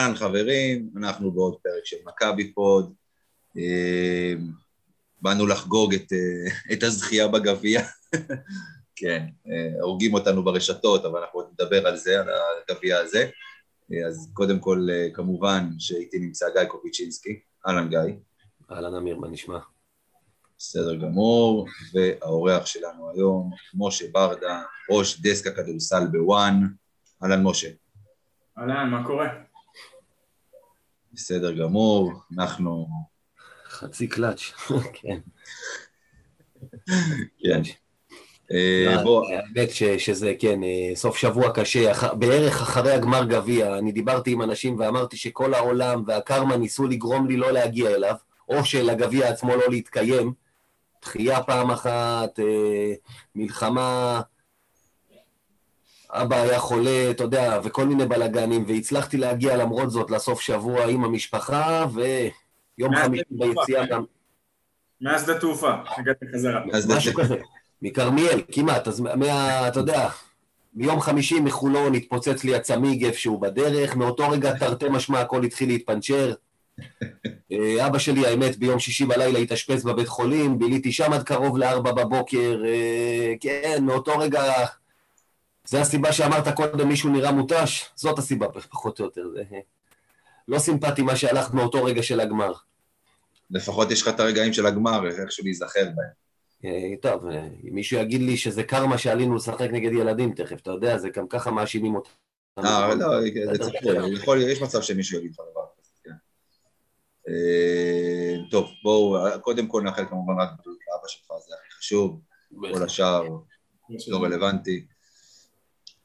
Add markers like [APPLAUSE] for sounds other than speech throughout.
אהלן חברים, אנחנו בעוד פרק של מכבי פוד. אה, באנו לחגוג את, אה, את הזכייה בגביע. [LAUGHS] כן, אה, הורגים אותנו ברשתות, אבל אנחנו עוד נדבר על זה, על הגביע הזה. אז קודם כל, כמובן שאיתי נמצא גיא קופיצ'ינסקי. אהלן גיא. אהלן אמיר, מה נשמע? בסדר גמור, והאורח שלנו היום, משה ברדה, ראש דסק הכדורסל ב ONE. אהלן משה. אהלן, מה קורה? בסדר גמור, אנחנו... חצי קלאץ', [LAUGHS] כן. כן. אה, האמת שזה, כן, אה, סוף שבוע קשה, בערך אחרי הגמר גביע, אני דיברתי עם אנשים ואמרתי שכל העולם והקרמה ניסו לגרום לי לא להגיע אליו, או שלגביע עצמו לא להתקיים. דחייה פעם אחת, אה, מלחמה אבא היה חולה, אתה יודע, וכל מיני בלאגנים, והצלחתי להגיע למרות זאת לסוף שבוע עם המשפחה, ויום חמישי ביציאה גם... מהשדה תעופה, הגעתי חזרה. משהו כזה, מכרמיאל, כמעט, אז מה... אתה יודע, מיום חמישי מחולון התפוצץ לי הצמיג איפשהו בדרך, מאותו רגע תרתי משמע הכל התחיל להתפנצ'ר. [LAUGHS] אה, אבא שלי, האמת, ביום שישי בלילה התאשפז בבית חולים, ביליתי שם עד קרוב לארבע בבוקר, אה, כן, מאותו רגע זה הסיבה שאמרת קודם מישהו נראה מותש? זאת הסיבה, פחות או יותר. זה לא סימפטי מה שהלכת מאותו רגע של הגמר. לפחות יש לך את הרגעים של הגמר, איכשהו להיזכר בהם. אה, טוב, אה, אם מישהו יגיד לי שזה קרמה שעלינו לשחק נגד ילדים תכף, אתה יודע, זה גם ככה מאשימים אותם. אה, לא, זה צפוי, יש מצב שמישהו יגיד לך דבר כזה, כן. אה, טוב, בואו, קודם כל נאחל כמובן רק בריאות לאבא שלך, זה הכי חשוב, כל השאר לא רלוונטי.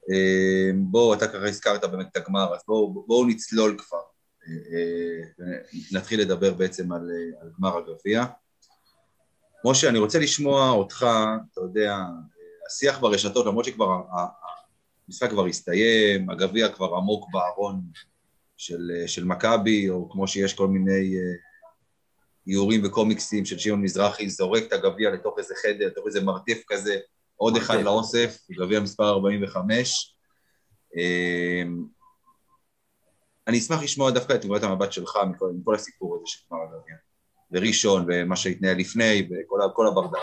אמ, בואו, אתה ככה הזכרת באמת את הגמר, אז בואו בוא נצלול כבר, אה, אה, נתחיל לדבר בעצם על, אה, על גמר הגביע. משה, אני רוצה לשמוע אותך, אתה יודע, השיח ברשתות, למרות שכבר המשחק כבר הסתיים, הגביע כבר עמוק בארון של, של מכבי, או כמו שיש כל מיני איורים וקומיקסים של שמעון מזרחי, זורק את הגביע לתוך איזה חדר, לתוך איזה מרתף כזה, עוד אחד לאוסף, גביע מספר 45. אמ, אני אשמח לשמוע דווקא את תגובת המבט שלך מכל, מכל הסיפור הזה של גמר הגביע, וראשון, ומה שהתנהל לפני, וכל הברדק.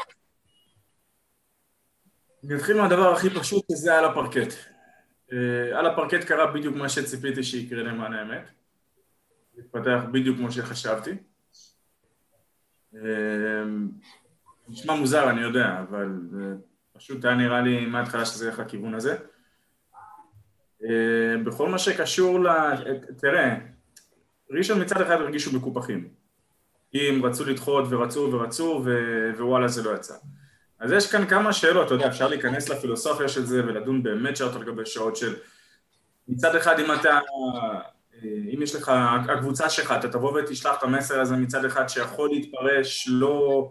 אני אתחיל מהדבר הכי פשוט, שזה על הפרקט. אה, על הפרקט קרה בדיוק מה שציפיתי שיקרה למען האמת. התפתח בדיוק כמו שחשבתי. אמ, נשמע מוזר, אני יודע, אבל אה, פשוט היה נראה לי מההתחלה שזה ילך לכיוון הזה. אה, בכל מה שקשור ל... תראה, ראשון מצד אחד הרגישו מקופחים. אם רצו לדחות ורצו ורצו ו... ווואלה זה לא יצא. אז יש כאן כמה שאלות, אתה יודע, אפשר להיכנס לפילוסופיה של זה ולדון באמת שעות על גבי שעות של מצד אחד אם אתה, אה, אם יש לך, הקבוצה שלך, אתה תבוא ותשלח את המסר הזה מצד אחד שיכול להתפרש לא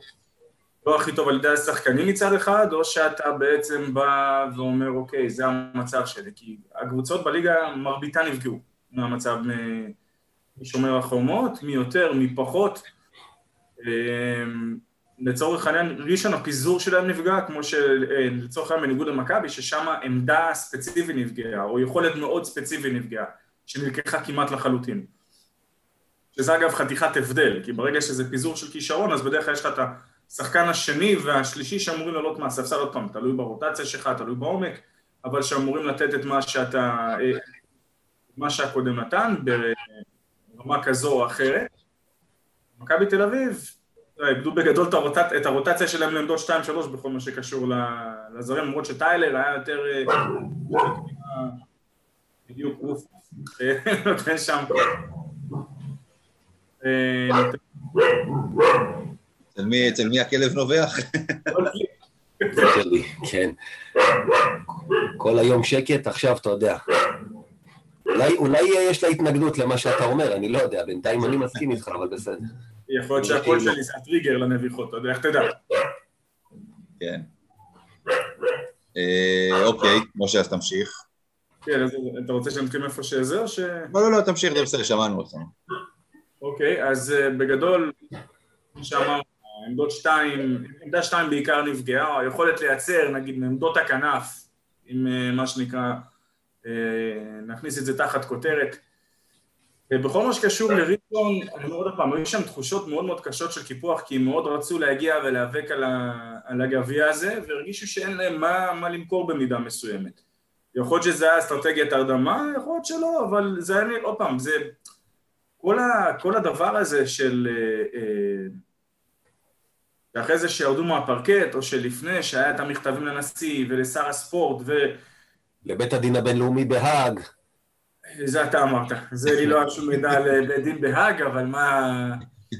לא הכי טוב על ידי השחקנים מצד אחד, או שאתה בעצם בא ואומר, אוקיי, זה המצב שלי. כי הקבוצות בליגה, מרביתן נפגעו מהמצב משומר החומות, מי יותר, מי פחות. אמ, לצורך העניין, ראשון הפיזור שלהם נפגע, כמו שלצורך העניין בניגוד למכבי, ששם עמדה ספציפית נפגעה, או יכולת מאוד ספציפית נפגעה, שנלקחה כמעט לחלוטין. שזה אגב חתיכת הבדל, כי ברגע שזה פיזור של כישרון, אז בדרך כלל יש לך את. השחקן השני והשלישי שאמורים לעלות מהספסל עוד פעם, תלוי ברוטציה שלך, תלוי בעומק, אבל שאמורים לתת את מה שאתה, אה, מה שהקודם נתן ברמה כזו או אחרת. מכבי תל אביב, איבדו בגדול את, הרוטצ... את הרוטציה שלהם לעמדות 2-3 בכל מה שקשור לזרים, למרות שטיילר היה יותר... אה, בדיוק, אוף, נותן שם... אצל מי, אצל מי הכלב נובח? כן. כל היום שקט, עכשיו אתה יודע. אולי, אולי יש לה התנגדות למה שאתה אומר, אני לא יודע, בינתיים אני מסכים איתך, אבל בסדר. יכול להיות שהקול שלי זה הטריגר לנביחות, אתה יודע, איך תדע. כן. אה, אוקיי, משה, אז תמשיך. כן, אז אתה רוצה שנתחיל מאיפה שזה, או ש... לא, לא, לא, תמשיך, זה בסדר, שמענו אותך. אוקיי, אז אה, בגדול, כמו שאמרנו, עמדות שתיים, עמדה שתיים בעיקר נפגעה, היכולת לייצר נגיד מעמדות הכנף, עם אה, מה שנקרא, אה, נכניס את זה תחת כותרת, בכל מה שקשור לראשון, אני אומר עוד פעם, היו שם תחושות מאוד מאוד קשות של קיפוח, כי הם מאוד רצו להגיע ולהיאבק על, ה... על הגביע הזה, והרגישו שאין להם מה, מה למכור במידה מסוימת. יכול להיות שזה היה אסטרטגיית הרדמה, יכול להיות שלא, אבל זה היה, עוד פעם, זה... כל, ה... כל הדבר הזה של... אה, אה, ואחרי זה שירדו מהפרקט, או שלפני, שהיה את המכתבים לנשיא ולשר הספורט ו... לבית הדין הבינלאומי בהאג. זה אתה אמרת, זה לי לא היה שום מידע על בית דין בהאג, אבל מה...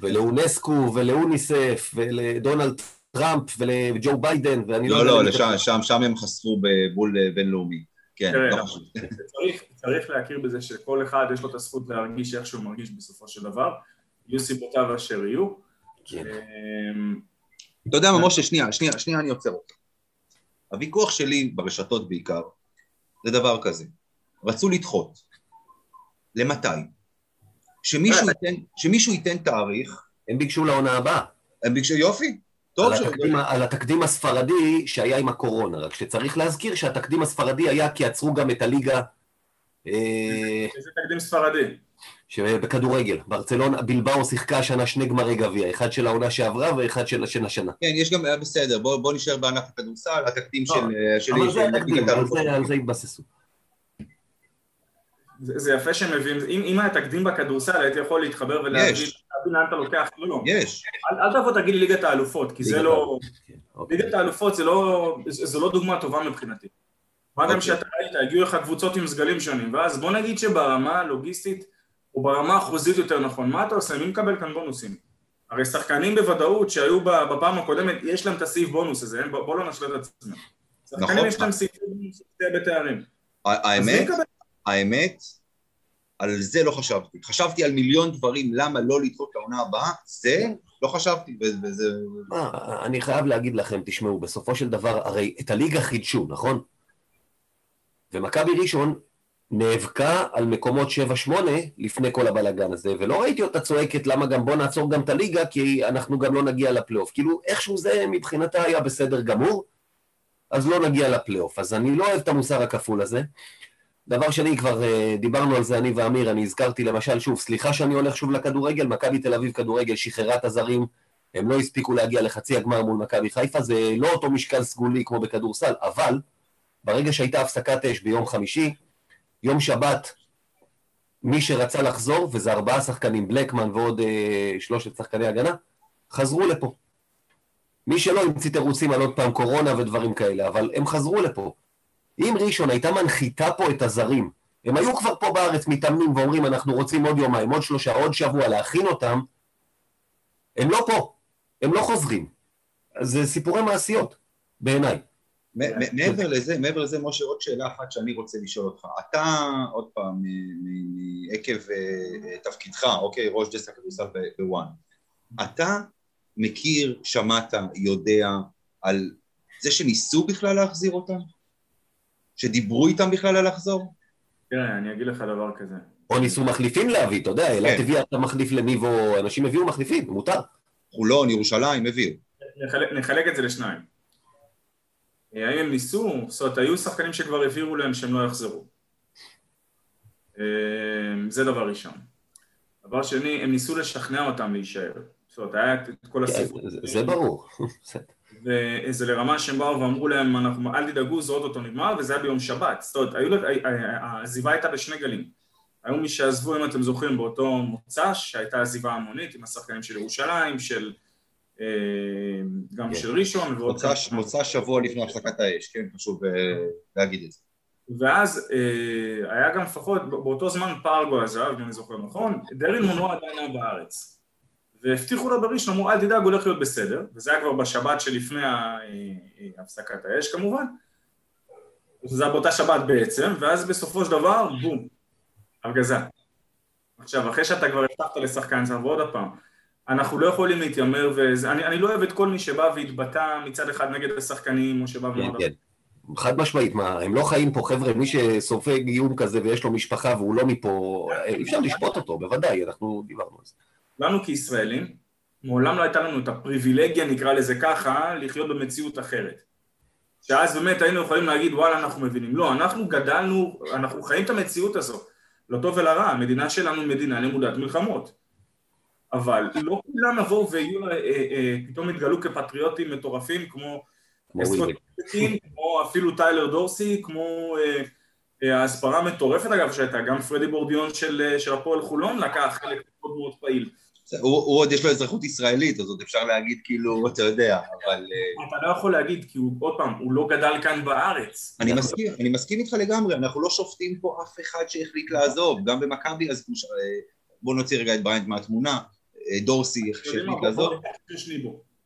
ולאונסקו ולאוניסף ולדונלד טראמפ ולג'ו ביידן, ואני לא... לא, לא, לשם, שם, שם הם חשפו בבול בינלאומי. כן, תראה, לא חשוב. צריך, צריך להכיר בזה שכל אחד יש לו את הזכות להרגיש איך שהוא מרגיש בסופו של דבר, יהיו סיבותיו אשר יהיו. כן. אתה יודע מה, משה, שנייה, שנייה, שנייה אני עוצר אותך. הוויכוח שלי ברשתות בעיקר, זה דבר כזה. רצו לדחות. למתי? שמישהו ייתן, שמישהו ייתן תאריך, הם ביקשו לעונה הבאה. הם ביקשו, יופי, טוב, על התקדים, על התקדים הספרדי שהיה עם הקורונה, רק שצריך להזכיר שהתקדים הספרדי היה כי עצרו גם את הליגה אה, איזה תקדים ספרדי. שבכדורגל. ברצלונה, בלבאו שיחקה השנה שני גמרי גביע, אחד של העונה שעברה ואחד של של השנה. כן, יש גם, בסדר, בוא, בוא נשאר בענף הכדורסל, התקדים לא, של, שלי, אבל זה של התקדים, ליגת על. זה- על זה התבססו. זה, זה יפה שהם מביאים, אם, אם היה תקדים בכדורסל הייתי יכול להתחבר ולהבין לאן אתה לוקח, לא, לא. יש, אל, אל תבוא תגיד לי ליגת האלופות, כי זה לא, כן, אוקיי. ליגת האלופות זה לא, זה, זה לא דוגמה טובה מבחינתי. מה גם אוקיי. שאתה ראית, הגיעו לך קבוצות עם סגלים שונים, ואז בוא נגיד שברמה הלוגיסטית, או ברמה החוזית יותר נכון, מה אתה עושה? מי מקבל כאן בונוסים? הרי שחקנים בוודאות שהיו ב- בפעם הקודמת, יש להם את הסעיף בונוס הזה, בוא בוא לא נשלה את עצמנו. שחקנים נכון. יש להם סעיפי בונוס בתארים. האמת? האמת, על זה לא חשבתי. חשבתי על מיליון דברים למה לא לדחות לעונה הבאה, זה לא חשבתי, וזה... מה, אני חייב להגיד לכם, תשמעו, בסופו של דבר, הרי את הליגה חידשו, נכון? ומכבי ראשון נאבקה על מקומות 7-8 לפני כל הבלאגן הזה, ולא ראיתי אותה צועקת למה גם בוא נעצור גם את הליגה, כי אנחנו גם לא נגיע לפלייאוף. כאילו, איכשהו זה מבחינתה היה בסדר גמור, אז לא נגיע לפלייאוף. אז אני לא אוהב את המוסר הכפול הזה. דבר שני, כבר uh, דיברנו על זה אני ואמיר, אני הזכרתי למשל, שוב, סליחה שאני הולך שוב לכדורגל, מכבי תל אביב כדורגל שחררה את הזרים, הם לא הספיקו להגיע לחצי הגמר מול מכבי חיפה, זה לא אותו משקל סגולי כמו בכדורסל, אבל ברגע שהייתה הפסקת אש ביום חמישי, יום שבת, מי שרצה לחזור, וזה ארבעה שחקנים, בלקמן ועוד אה, שלושת שחקני הגנה, חזרו לפה. מי שלא המציא תירוצים על עוד פעם קורונה ודברים כאלה, אבל הם חזרו לפה. אם ראשון הייתה מנחיתה פה את הזרים, הם היו כבר פה בארץ מתאמנים ואומרים אנחנו רוצים עוד יומיים, עוד שלושה, עוד שבוע להכין אותם, הם לא פה, הם לא חוזרים. זה סיפורי מעשיות, בעיניי. מעבר לזה, מעבר לזה, משה, עוד שאלה אחת שאני רוצה לשאול אותך. אתה, עוד פעם, מ- מ- מ- עקב אה, תפקידך, אוקיי, ראש דסק הכדורסל ב- בוואן, אתה מכיר, שמעת, יודע על זה שניסו בכלל להחזיר אותם? שדיברו איתם בכלל על לחזור? תראה, אני אגיד לך דבר כזה. או ניסו מחליפים להביא, אתה יודע, אילת כן. הביאה את המחליף לניבו, אנשים הביאו מחליפים, מותר. חולון, ירושלים, הביאו. נחלק, נחלק את זה לשניים. אה, האם הם ניסו? זאת אומרת, היו שחקנים שכבר הבהירו להם שהם לא יחזרו. אה, זה דבר ראשון. דבר שני, הם ניסו לשכנע אותם להישאר. זאת אומרת, היה את כל כן, הסיפור. זה- ברור. [LAUGHS] וזה לרמה שהם באו ואמרו להם, אנחנו, אל תדאגו, זה אוטוטו נגמר, וזה היה ביום שבת. זאת אומרת, העזיבה הייתה בשני גלים. היו מי שעזבו, אם אתם זוכרים, באותו מוצ"ש, שהייתה עזיבה המונית עם השחקנים של ירושלים, של... אה, גם כן. של ראשון, ועוד מוצא, שבוע לפני הפסקת האש, כן, חשוב אה, להגיד את זה. ואז אה, היה גם לפחות, באותו זמן פרגו עזב, אם אני זוכר נכון, דרין מונוע עדיין היה בארץ. והבטיחו לו בראשון, אמרו, אל תדאג, הולך להיות בסדר, וזה היה כבר בשבת שלפני הפסקת האש כמובן, זה היה באותה שבת בעצם, ואז בסופו של דבר, בום, הפגזה. עכשיו, אחרי שאתה כבר הבטחת לשחקן זר, ועוד פעם, אנחנו לא יכולים להתיימר, ואני אני לא אוהב את כל מי שבא והתבטא מצד אחד נגד השחקנים, או שבא כן, ואמר... כן. חד משמעית, מה, הם לא חיים פה, חבר'ה, מי שסופג איום כזה ויש לו משפחה והוא לא מפה, אי אפשר לשפוט אותו, בוודאי, אנחנו דיברנו על זה. לנו כישראלים, מעולם לא הייתה לנו את הפריבילגיה, נקרא לזה ככה, לחיות במציאות אחרת. שאז באמת היינו יכולים להגיד, וואלה, אנחנו מבינים. לא, אנחנו גדלנו, אנחנו חיים את המציאות הזו. לטוב ולרע, המדינה שלנו מדינה למודת מלחמות. אבל לא כולם יבואו ויהיו, אה, אה, פתאום יתגלו כפטריוטים מטורפים כמו כמו אפילו טיילר דורסי, כמו ההסברה המטורפת אגב שהייתה, גם פרדי בורדיון של, של הפועל חולון לקח חלק מאוד מאוד פעיל. הוא, הוא עוד יש לו אזרחות ישראלית, אז עוד אפשר להגיד כאילו, אתה יודע, אבל... אתה לא יכול להגיד, כי הוא, עוד פעם, הוא לא גדל כאן בארץ. אני מסכים, אני מסכים איתך לגמרי, אנחנו לא שופטים פה אף אחד שהחליט לעזוב, גם במכבי, אז בוא נוציא רגע את בריינט מהתמונה, דורסי שהחליט לעזוב.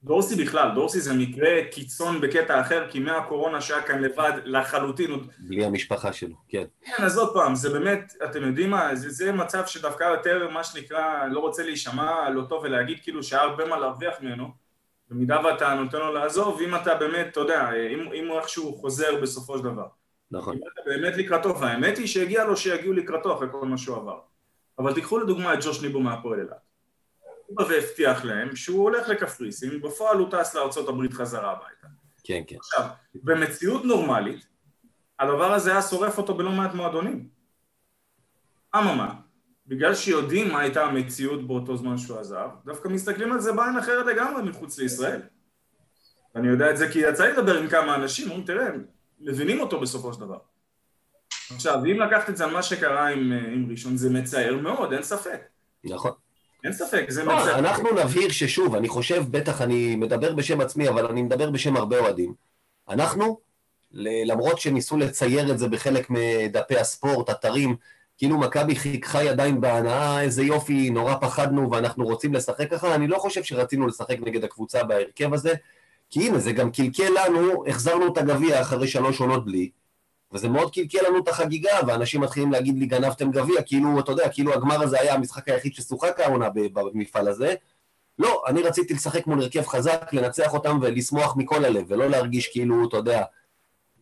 דורסי בכלל, דורסי זה מקרה קיצון בקטע אחר, כי מהקורונה שהיה כאן לבד לחלוטין. בלי המשפחה שלו, כן. כן, אז עוד פעם, זה באמת, אתם יודעים מה, זה, זה מצב שדווקא יותר, מה שנקרא, לא רוצה להישמע לא טוב ולהגיד כאילו שהיה הרבה מה להרוויח ממנו, במידה ואתה נותן לו לעזוב, אם אתה באמת, אתה יודע, אם, אם הוא איכשהו חוזר בסופו של דבר. נכון. אם אתה באמת לקראתו, והאמת היא שהגיע לו שיגיעו לקראתו אחרי כל מה שהוא עבר. אבל תיקחו לדוגמה את ג'וש ניבו מהפועל אילת. בא והבטיח להם שהוא הולך לקפריסין, בפועל הוא טס לארה"ב חזרה הביתה. כן, כן. עכשיו, במציאות נורמלית, הדבר הזה היה שורף אותו בלא מעט מועדונים. אממה, בגלל שיודעים מה הייתה המציאות באותו זמן שהוא עזב, דווקא מסתכלים על זה בעין אחרת לגמרי מחוץ לישראל. ואני יודע את זה כי יצא לי לדבר עם כמה אנשים, אומרים, תראה, הם מבינים אותו בסופו של דבר. עכשיו, אם לקחת את זה על מה שקרה עם, עם ראשון, זה מצער מאוד, אין ספק. נכון. אין ספק, זה לא, מצב. אנחנו נבהיר ששוב, אני חושב, בטח אני מדבר בשם עצמי, אבל אני מדבר בשם הרבה אוהדים. אנחנו, למרות שניסו לצייר את זה בחלק מדפי הספורט, אתרים, כאילו מכבי חיככה ידיים בהנאה, איזה יופי, נורא פחדנו ואנחנו רוצים לשחק ככה, אני לא חושב שרצינו לשחק נגד הקבוצה בהרכב הזה, כי הנה, זה גם קלקל לנו, החזרנו את הגביע אחרי שלוש עונות בלי, וזה מאוד קלקל לנו את החגיגה, ואנשים מתחילים להגיד לי, גנבתם גביע, כאילו, אתה יודע, כאילו הגמר הזה היה המשחק היחיד ששוחק העונה במפעל הזה. לא, אני רציתי לשחק מול הרכב חזק, לנצח אותם ולשמוח מכל הלב, ולא להרגיש כאילו, אתה יודע,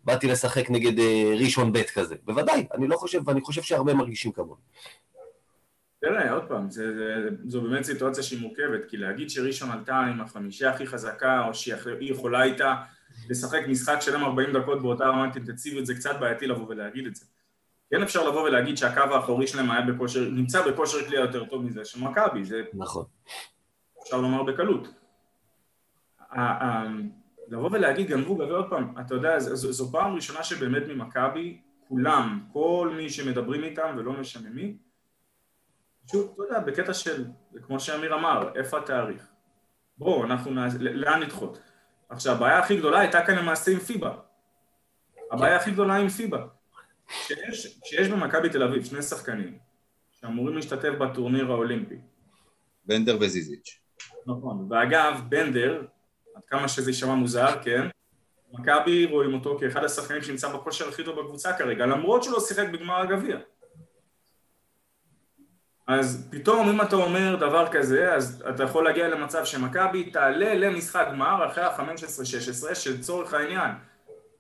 באתי לשחק נגד uh, ראשון ב' כזה. בוודאי, אני לא חושב, ואני חושב שהרבה מרגישים כמוני. תראה, עוד פעם, זה, זה, זו באמת סיטואציה שהיא מורכבת, כי להגיד שראשון עלתה עם החמישייה הכי חזקה, או שהיא יכולה הייתה לשחק משחק שלם 40 דקות באותה רמת אינטנסיביות זה קצת בעייתי לבוא ולהגיד את זה. כן אפשר לבוא ולהגיד שהקו האחורי שלהם היה בכושר, נמצא בכושר כלי יותר טוב מזה של מכבי, זה... נכון. אפשר לומר בקלות. לבוא ולהגיד גנבו גבי עוד פעם, אתה יודע, זו, זו פעם ראשונה שבאמת ממכבי, כולם, כל מי שמדברים איתם ולא משנה מי, פשוט, אתה יודע, בקטע של, כמו שאמיר אמר, איפה התאריך? בואו, אנחנו, לאן לדחות? עכשיו, הבעיה הכי גדולה הייתה כאן למעשה עם פיבה. הבעיה הכי גדולה עם פיבה. כשיש, כשיש במכבי תל אביב שני שחקנים שאמורים להשתתף בטורניר האולימפי. בנדר וזיזיץ'. נכון, ואגב, בנדר, עד כמה שזה יישמע מוזר, כן, מכבי רואים אותו כאחד השחקנים שנמצא בכושר הכי טוב בקבוצה כרגע, למרות שהוא לא שיחק בגמר הגביע. אז פתאום אם אתה אומר דבר כזה, אז אתה יכול להגיע למצב שמכבי תעלה למשחק גמר אחרי ה-15-16, שלצורך העניין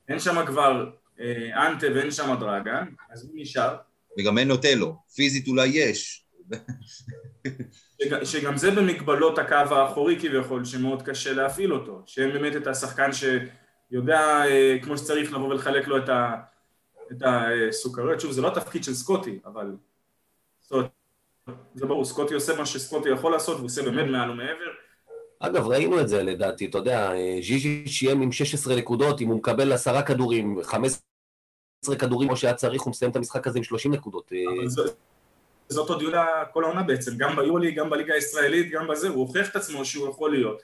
אין שם כבר אה, אנטה ואין שם דרגן, אז מי נשאר? וגם אין נוטלו, פיזית אולי יש. שג, שגם זה במגבלות הקו האחורי כביכול, שמאוד קשה להפעיל אותו, שאין באמת את השחקן שיודע אה, כמו שצריך לבוא ולחלק לו את הסוכריות, שוב זה לא התפקיד של סקוטי, אבל זאת אומרת זה ברור, סקוטי עושה מה שסקוטי יכול לעשות, והוא עושה באמת מעל ומעבר. אגב, ראינו את זה לדעתי, אתה יודע, ז'יז'י שיים עם 16 נקודות, אם הוא מקבל עשרה כדורים, 15 כדורים כמו שהיה צריך, הוא מסיים את המשחק הזה עם 30 נקודות. זה אותו דיון כל העונה בעצם, גם ביולי, גם בליגה הישראלית, גם בזה, הוא הוכיח את עצמו שהוא יכול להיות.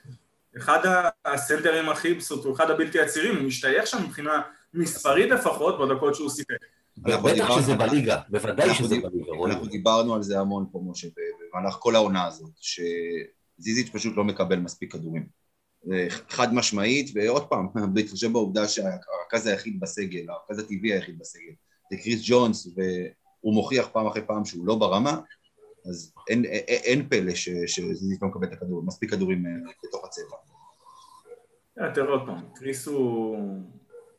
אחד הסנטרים הכי, זאת הוא אחד הבלתי עצירים, הוא משתייך שם מבחינה מספרית לפחות, בדקות שהוא סיפק. בטח שזה בליגה, בוודאי שזה בליגה. אנחנו דיברנו על זה המון פה, משה, במהלך כל העונה הזאת, שזיזיץ' פשוט לא מקבל מספיק כדורים. חד משמעית, ועוד פעם, [LAUGHS] בהתחשב בעובדה שהרכז היחיד בסגל, הרכז הטבעי היחיד בסגל, זה קריס ג'ונס, והוא מוכיח פעם אחרי פעם שהוא לא ברמה, אז אין, אין, אין פלא שזיזיץ' לא מקבל את הכדור, מספיק כדורים אה, בתוך הצבע. תראה עוד פעם, קריס הוא...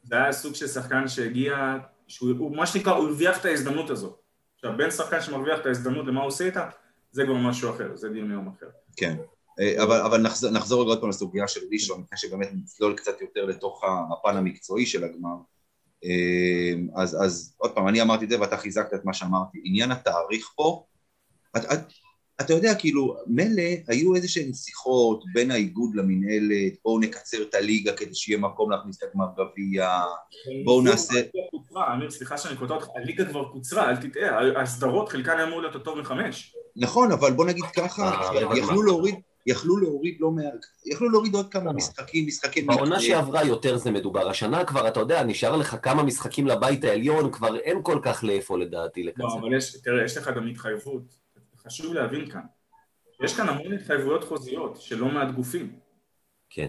זה היה סוג של שחקן שהגיע שהוא, מה שנקרא, הוא הרוויח את ההזדמנות הזו. עכשיו, בין שחקן שמרוויח את ההזדמנות למה הוא עושה איתה, זה כבר משהו אחר, זה דיון יום אחר. כן, אה, אבל, אבל נחזור, נחזור עוד פעם לסוגיה של ראשון, לפני שבאמת נצלול קצת יותר לתוך הפן המקצועי של הגמר. אז, אז עוד פעם, אני אמרתי את זה ואתה חיזקת את מה שאמרתי. עניין התאריך פה, את, את, אתה יודע, כאילו, מילא היו איזה שהן שיחות בין האיגוד למינהלת, בואו נקצר את הליגה כדי שיהיה מקום להכניס את הגמר גביע, בואו נעשה... אמיר, סליחה שאני קוטע אותך, הליגה כבר קוצרה, אל תטעה, הסדרות חלקן אמור להיות יותר מחמש. נכון, אבל בוא נגיד ככה, אה, יכלו להוריד... יכלו להוריד לא מעט, יכלו להוריד עוד כמה משחקים, משחקים... בעונה שעברה יותר זה מדובר, השנה כבר, אתה יודע, נשאר לך כמה משחקים לבית העליון, כבר אין כל כך לאיפה לדעתי לקצר. לא, אבל יש, תראה, יש לך גם התחייבות, חשוב להבין כאן, יש כאן המון התחייבויות חוזיות של לא מעט גופים. כן.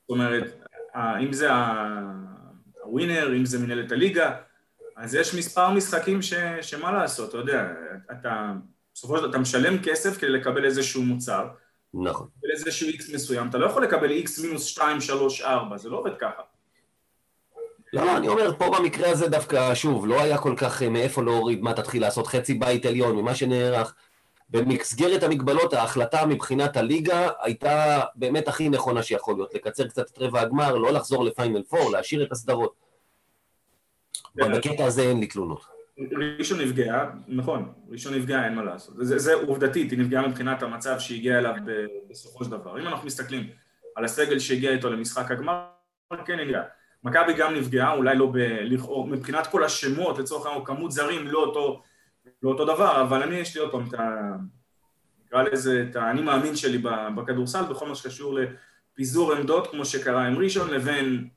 זאת אומרת, אם זה הווינר, אם זה מנהלת הליגה, אז יש מספר משחקים ש, שמה לעשות, אתה יודע, אתה בסופו של דבר אתה משלם כסף כדי לקבל איזשהו מוצר, נכון. איזשהו איקס מסוים, אתה לא יכול לקבל איקס מינוס 2, 3, 4, זה לא עובד ככה. לא, לא, אני אומר, פה במקרה הזה דווקא, שוב, לא היה כל כך אה, מאיפה להוריד, מה תתחיל לעשות חצי בית עליון ממה שנערך. במסגרת המגבלות, ההחלטה מבחינת הליגה הייתה באמת הכי נכונה שיכול להיות, לקצר קצת את רבע הגמר, לא לחזור לפיינל פור, להשאיר את הסדרות. אבל בקטע הזה אין לי תלונות. ראשון נפגעה, נכון, ראשון נפגעה, אין מה לעשות. זה, זה עובדתית, היא נפגעה מבחינת המצב שהגיעה אליו בסופו של דבר. אם אנחנו מסתכלים על הסגל שהגיע איתו למשחק הגמר, כן נפגעה. מכבי גם נפגעה, אולי לא לכאורה, מבחינת כל השמות, לצורך העניין, כמות זרים, לא אותו, לא אותו דבר, אבל אני, יש לי עוד פעם את ה... נקרא לזה, את האני מאמין שלי בכדורסל, בכל מה שקשור לפיזור עמדות, כמו שקרה עם ראשון, לבין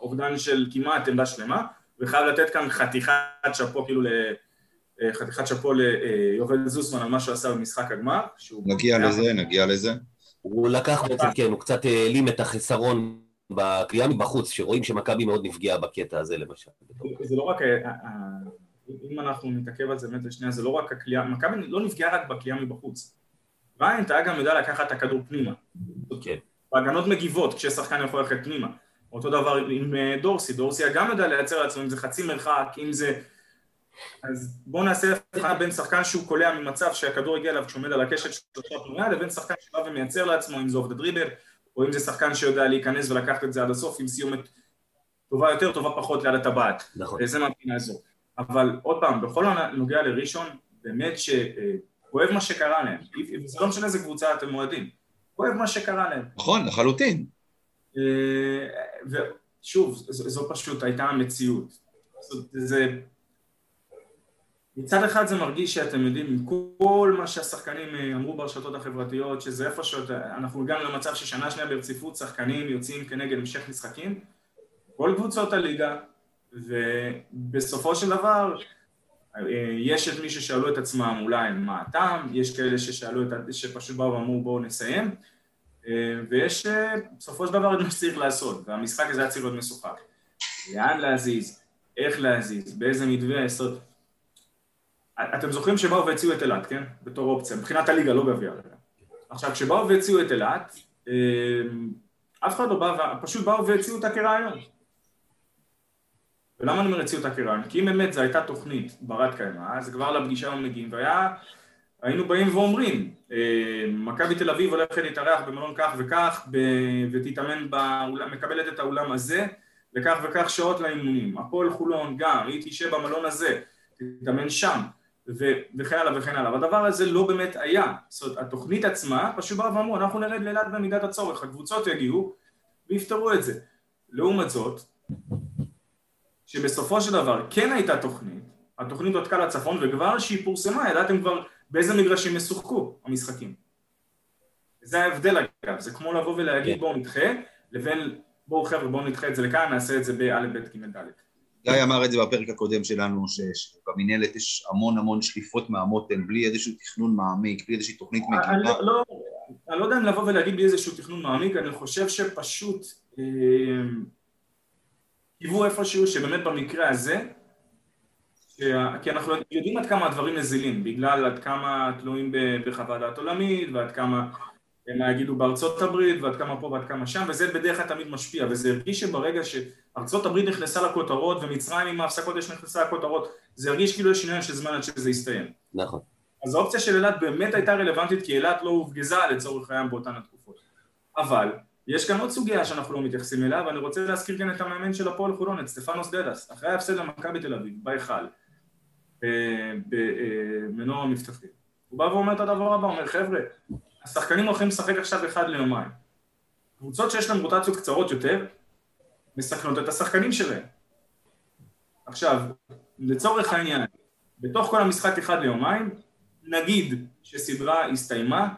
אובדן של כמעט עמדה שלמה. וחייב לתת כאן חתיכת שאפו כאילו ל... אה, חתיכת שאפו ליובל זוסמן על מה שהוא עשה במשחק הגמר. נגיע לזה, נגיע לזה. הוא לקח בעצם, כן, הוא קצת העלים את החיסרון בקריאה מבחוץ, שרואים שמכבי מאוד נפגעה בקטע הזה למשל. זה לא רק, אה, אה, אם אנחנו נתעכב על זה באמת לשנייה, זה לא רק הקליעה, מכבי לא נפגעה רק בקליעה מבחוץ. ריינט היה גם יודע לקחת את הכדור פנימה. כן. בהגנות מגיבות, כששחקן יכול ללכת פנימה. אותו דבר עם אה, דורסי, דורסי גם יודע לייצר לעצמו, אם זה חצי מרחק, אם זה... אז בואו נעשה הבחנה בין שחקן שהוא קולע ממצב שהכדור הגיע אליו כשהוא עומד על הקשת שלושה פנויה, לבין שחקן שבא ומייצר לעצמו, אם זה עובד דריבל, או אם זה שחקן שיודע להיכנס ולקחת את זה עד הסוף עם סיומת טובה יותר, טובה פחות ליד הטבעת. נכון. זה מהבחינה הזו. אבל עוד פעם, בכל הנוגע לראשון, באמת שכואב מה שקרה להם. וזה לא משנה איזה קבוצה אתם מועדים. כואב מה שקרה להם. נכון, לחלוטין. אה, ושוב, זו פשוט הייתה המציאות. זה... מצד אחד זה מרגיש שאתם יודעים, עם כל מה שהשחקנים אה, אמרו ברשתות החברתיות, שזה איפה שאנחנו הגענו למצב ששנה שנייה ברציפות שחקנים יוצאים כנגד המשך משחקים, כל קבוצות הליגה, ובסופו של דבר יש את מי ששאלו את עצמם אולי מה הטעם, יש כאלה ששאלו את, שפשוט באו ואמרו בואו נסיים, ויש בסופו של דבר את מה שצריך לעשות, והמשחק הזה היה צריך להיות משוחק. לאן להזיז, איך להזיז, באיזה מתווה לעשות. אתם זוכרים שבאו והציעו את אילת, כן? בתור אופציה, מבחינת הליגה, לא גביע. עכשיו, כשבאו והציעו את אילת, אה, אף אחד לא בא, פשוט באו והציעו אותה כרעיון. ולמה אני אומר הציעו אותה כרעיון? כי אם באמת זו הייתה תוכנית ברת קיימא, אז כבר לפגישה הם מגיעים, והיה היינו באים ואומרים, אה, מכבי תל אביב הולכת להתארח במלון כך וכך ותתאמן, באולם, מקבלת את האולם הזה וכך וכך שעות לאימונים. הפועל חולון גם, היא תשב במלון הזה, תתאמן שם וכן הלאה וכן הלאה. והדבר הזה לא באמת היה. זאת אומרת, התוכנית עצמה פשוט באו ואמרו, אנחנו נרד לאילת במידת הצורך, הקבוצות יגיעו ויפתרו את זה. לעומת זאת, שבסופו של דבר כן הייתה תוכנית, התוכנית הותקה לצפון וכבר כשהיא פורסמה ידעתם כבר באיזה מגרשים ישוחקו המשחקים. זה ההבדל אגב, זה כמו לבוא ולהגיד כן. בואו נדחה, לבין בואו חבר'ה בואו נדחה את זה לכאן, נעשה את זה בא', ב', ג', ד'. גיא אמר את זה בפרק הקודם שלנו, שבמינהלת יש המון המון שליפות מהמותן, בלי איזשהו תכנון מעמיק, בלי איזושהי תוכנית מגיבה. אני לא, לא, אני לא יודע אם לבוא ולהגיד בלי איזשהו תכנון מעמיק, אני חושב שפשוט קיוו איפשהו שבאמת במקרה הזה כי אנחנו יודעים עד כמה הדברים נזילים, בגלל עד כמה תלויים בחוות דעת עולמית ועד כמה מה יגידו בארצות הברית ועד כמה פה ועד כמה שם וזה בדרך כלל תמיד משפיע וזה הרגיש שברגע שארצות הברית נכנסה לכותרות ומצרים עם ההפסקות יש נכנסה לכותרות זה הרגיש כאילו יש עניין של זמן עד שזה יסתיים. נכון. אז האופציה של אילת באמת הייתה רלוונטית כי אילת לא הופגזה לצורך העניין באותן התקופות. אבל יש כאן עוד סוגיה שאנחנו לא מתייחסים אליה, ואני רוצה להזכיר כאן את המאמן של הפועל חולון, את סטפנוס דדס, אחרי ההפסד למכבי תל אביב, בהיכל, במנוע המבטחים. הוא בא ואומר את הדבר הבא, אומר, חבר'ה, השחקנים הולכים לשחק עכשיו אחד ליומיים. קבוצות שיש להן רוטציות קצרות יותר, מסכנות את השחקנים שלהם. עכשיו, לצורך העניין, בתוך כל המשחק אחד ליומיים, נגיד שסדרה הסתיימה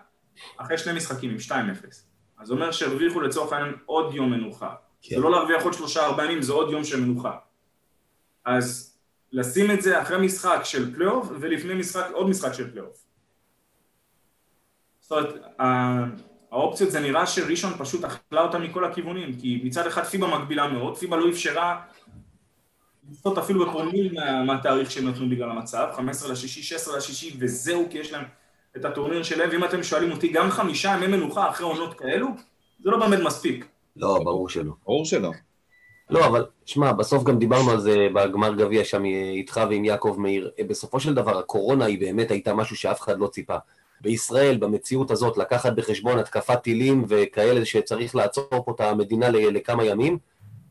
אחרי שני משחקים עם 2-0. אז זה אומר שהרוויחו לצורך העניין עוד יום מנוחה. כן. זה לא להרוויח עוד שלושה ארבעה ימים, זה עוד יום של מנוחה. אז לשים את זה אחרי משחק של פלייאוף ולפני משחק, עוד משחק של פלייאוף. זאת אומרת, האופציות זה נראה שראשון פשוט אכלה אותה מכל הכיוונים, כי מצד אחד פיבה מגבילה מאוד, פיבה לא אפשרה לסטות אפילו בפרומיל מה, מהתאריך שהם נתנו בגלל המצב, 15 לשישי, 16 לשישי, וזהו, כי יש להם את הטורניר שלהם, ואם אתם שואלים אותי, גם חמישה ימי מנוחה אחרי עונות כאלו, זה לא באמת מספיק. לא, ברור שלא. ברור שלא. לא, אבל שמע, בסוף גם דיברנו על זה בגמר גביע שם איתך ועם יעקב מאיר. בסופו של דבר, הקורונה היא באמת הייתה משהו שאף אחד לא ציפה. בישראל, במציאות הזאת, לקחת בחשבון התקפת טילים וכאלה שצריך לעצור פה את המדינה לכמה ימים,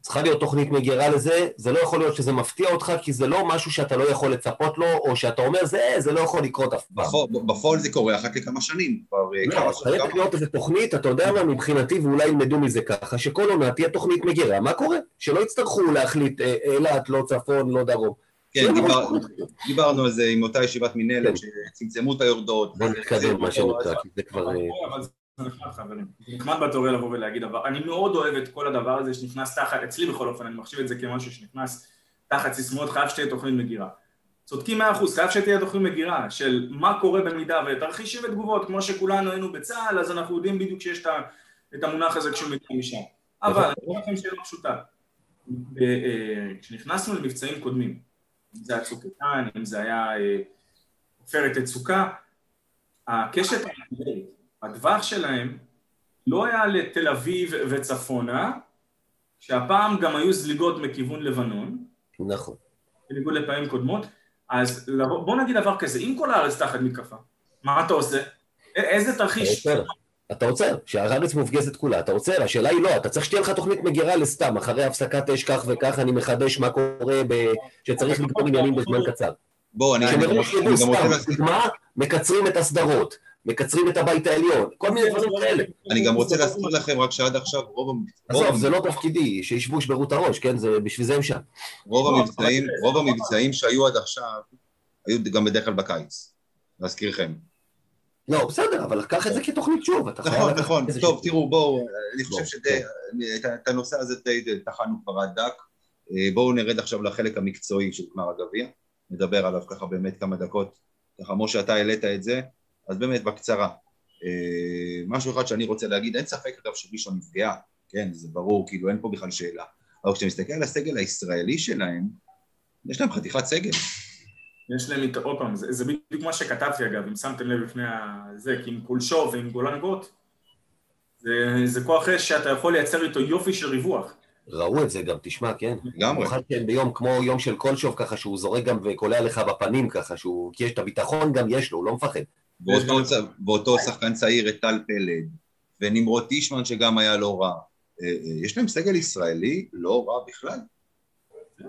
צריכה להיות תוכנית מגירה לזה, זה לא יכול להיות שזה מפתיע אותך, כי זה לא משהו שאתה לא יכול לצפות לו, או שאתה אומר, זה, זה לא יכול לקרות אף פעם. בפועל זה קורה אחת לכמה שנים. אה, לא, חייבת להיות איזה תוכנית, אתה יודע מה, מבחינתי, ואולי ילמדו מזה ככה, שכל עונה תהיה תוכנית מגירה, מה קורה? שלא יצטרכו להחליט אה, אילת, לא צפון, לא דרום. כן, דיברנו על זה עם אותה ישיבת מנהלת, כן. שצמצמו את היורדות. בוא נתקדם מה שנקרא, כי זה כבר... אה, חברים, נחמד בתיאוריה לבוא ולהגיד דבר, אני מאוד אוהב את כל הדבר הזה שנכנס תחת, אצלי בכל אופן, אני מחשיב את זה כמשהו שנכנס תחת סיסמאות, חייב שתהיה תוכנית מגירה. צודקים מאה אחוז, חייב שתהיה תוכנית מגירה של מה קורה במידה ותרחישים ותגובות, כמו שכולנו היינו בצה"ל, אז אנחנו יודעים בדיוק שיש את המונח הזה כשהוא מגיע משם. אבל אני אומר לכם שאלה פשוטה, אה, כשנכנסנו למבצעים קודמים, אם זה היה צוק איתן, אם זה היה אה, עופרת יצוקה, הקשת הטווח שלהם לא היה לתל אביב וצפונה, שהפעם גם היו זליגות מכיוון לבנון. נכון. בניגוד לפעמים קודמות. אז בוא נגיד דבר כזה, אם כל הארץ תחת מתקפה, מה אתה עושה? איזה תרחיש? אתה עוצר, אתה עוצר, שהארץ מופגזת כולה, אתה עוצר, השאלה היא לא, אתה צריך שתהיה לך תוכנית מגירה לסתם, אחרי הפסקת אש כך וכך אני מחדש מה קורה ב... שצריך לגמור עניינים בזמן קצר. בוא, אני גם רוצה... דוגמה, מקצרים את הסדרות. מקצרים את הבית העליון, כל מיני דברים כאלה. אני גם רוצה להזכיר לכם רק שעד עכשיו רוב המבצעים... עזוב, זה לא תפקידי, שישבו ישברו את הראש, כן? בשביל זה הם שם. רוב המבצעים, רוב המבצעים שהיו עד עכשיו, היו גם בדרך כלל בקיץ, להזכירכם. לא, בסדר, אבל קח את זה כתוכנית שוב, אתה חייב... נכון, נכון, טוב, תראו, בואו, אני חושב שאת הנושא הזה די טחנו כבר עד דק. אה, בואו נרד עכשיו לחלק המקצועי של גמר הגביע, נדבר עליו ככה באמת כמה דקות, ככה כמו שאתה העלית את זה, אז באמת בקצרה. אה, משהו אחד שאני רוצה להגיד, אין ספק אגב שראשון נפגעה, כן, זה ברור, כאילו אין פה בכלל שאלה. אבל כשאתה מסתכל על הסגל הישראלי שלהם, יש להם חתיכת סגל. יש להם, עוד פעם, זה, זה בדיוק מה שכתבתי אגב, אם שמתם לב לפני זה, כי עם קולשוב ועם גולן גוט, זה, זה כוח אש שאתה יכול לייצר איתו יופי של ריווח. ראו את זה גם, תשמע, כן? לגמרי. במיוחד כן ביום כמו יום של קולשוב ככה, שהוא זורק גם וקולע לך בפנים ככה, שהוא, כי יש את הביטחון גם יש לו, הוא לא מפחד. ואותו, ואותו שחקן צעיר, את טל פלד, ונמרוד טישמן שגם היה לא רע. אה, אה, יש להם סגל ישראלי לא רע בכלל.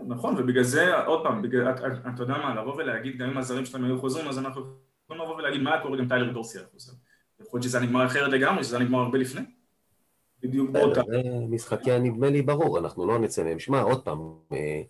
נכון, ובגלל זה, עוד פעם, בגלל, אתה יודע מה, לבוא ולהגיד גם אם הזרים שלהם היו חוזרים, אז אנחנו יכולים לבוא ולהגיד מה קורה גם טיילר דורסי היה חוזר. יכול להיות שזה נגמר אחרת לגמרי, שזה נגמר הרבה לפני. בדיוק באותה. משחקי הנדמה לי ברור, אנחנו לא נצא מהם. שמע, עוד פעם, אה, אה,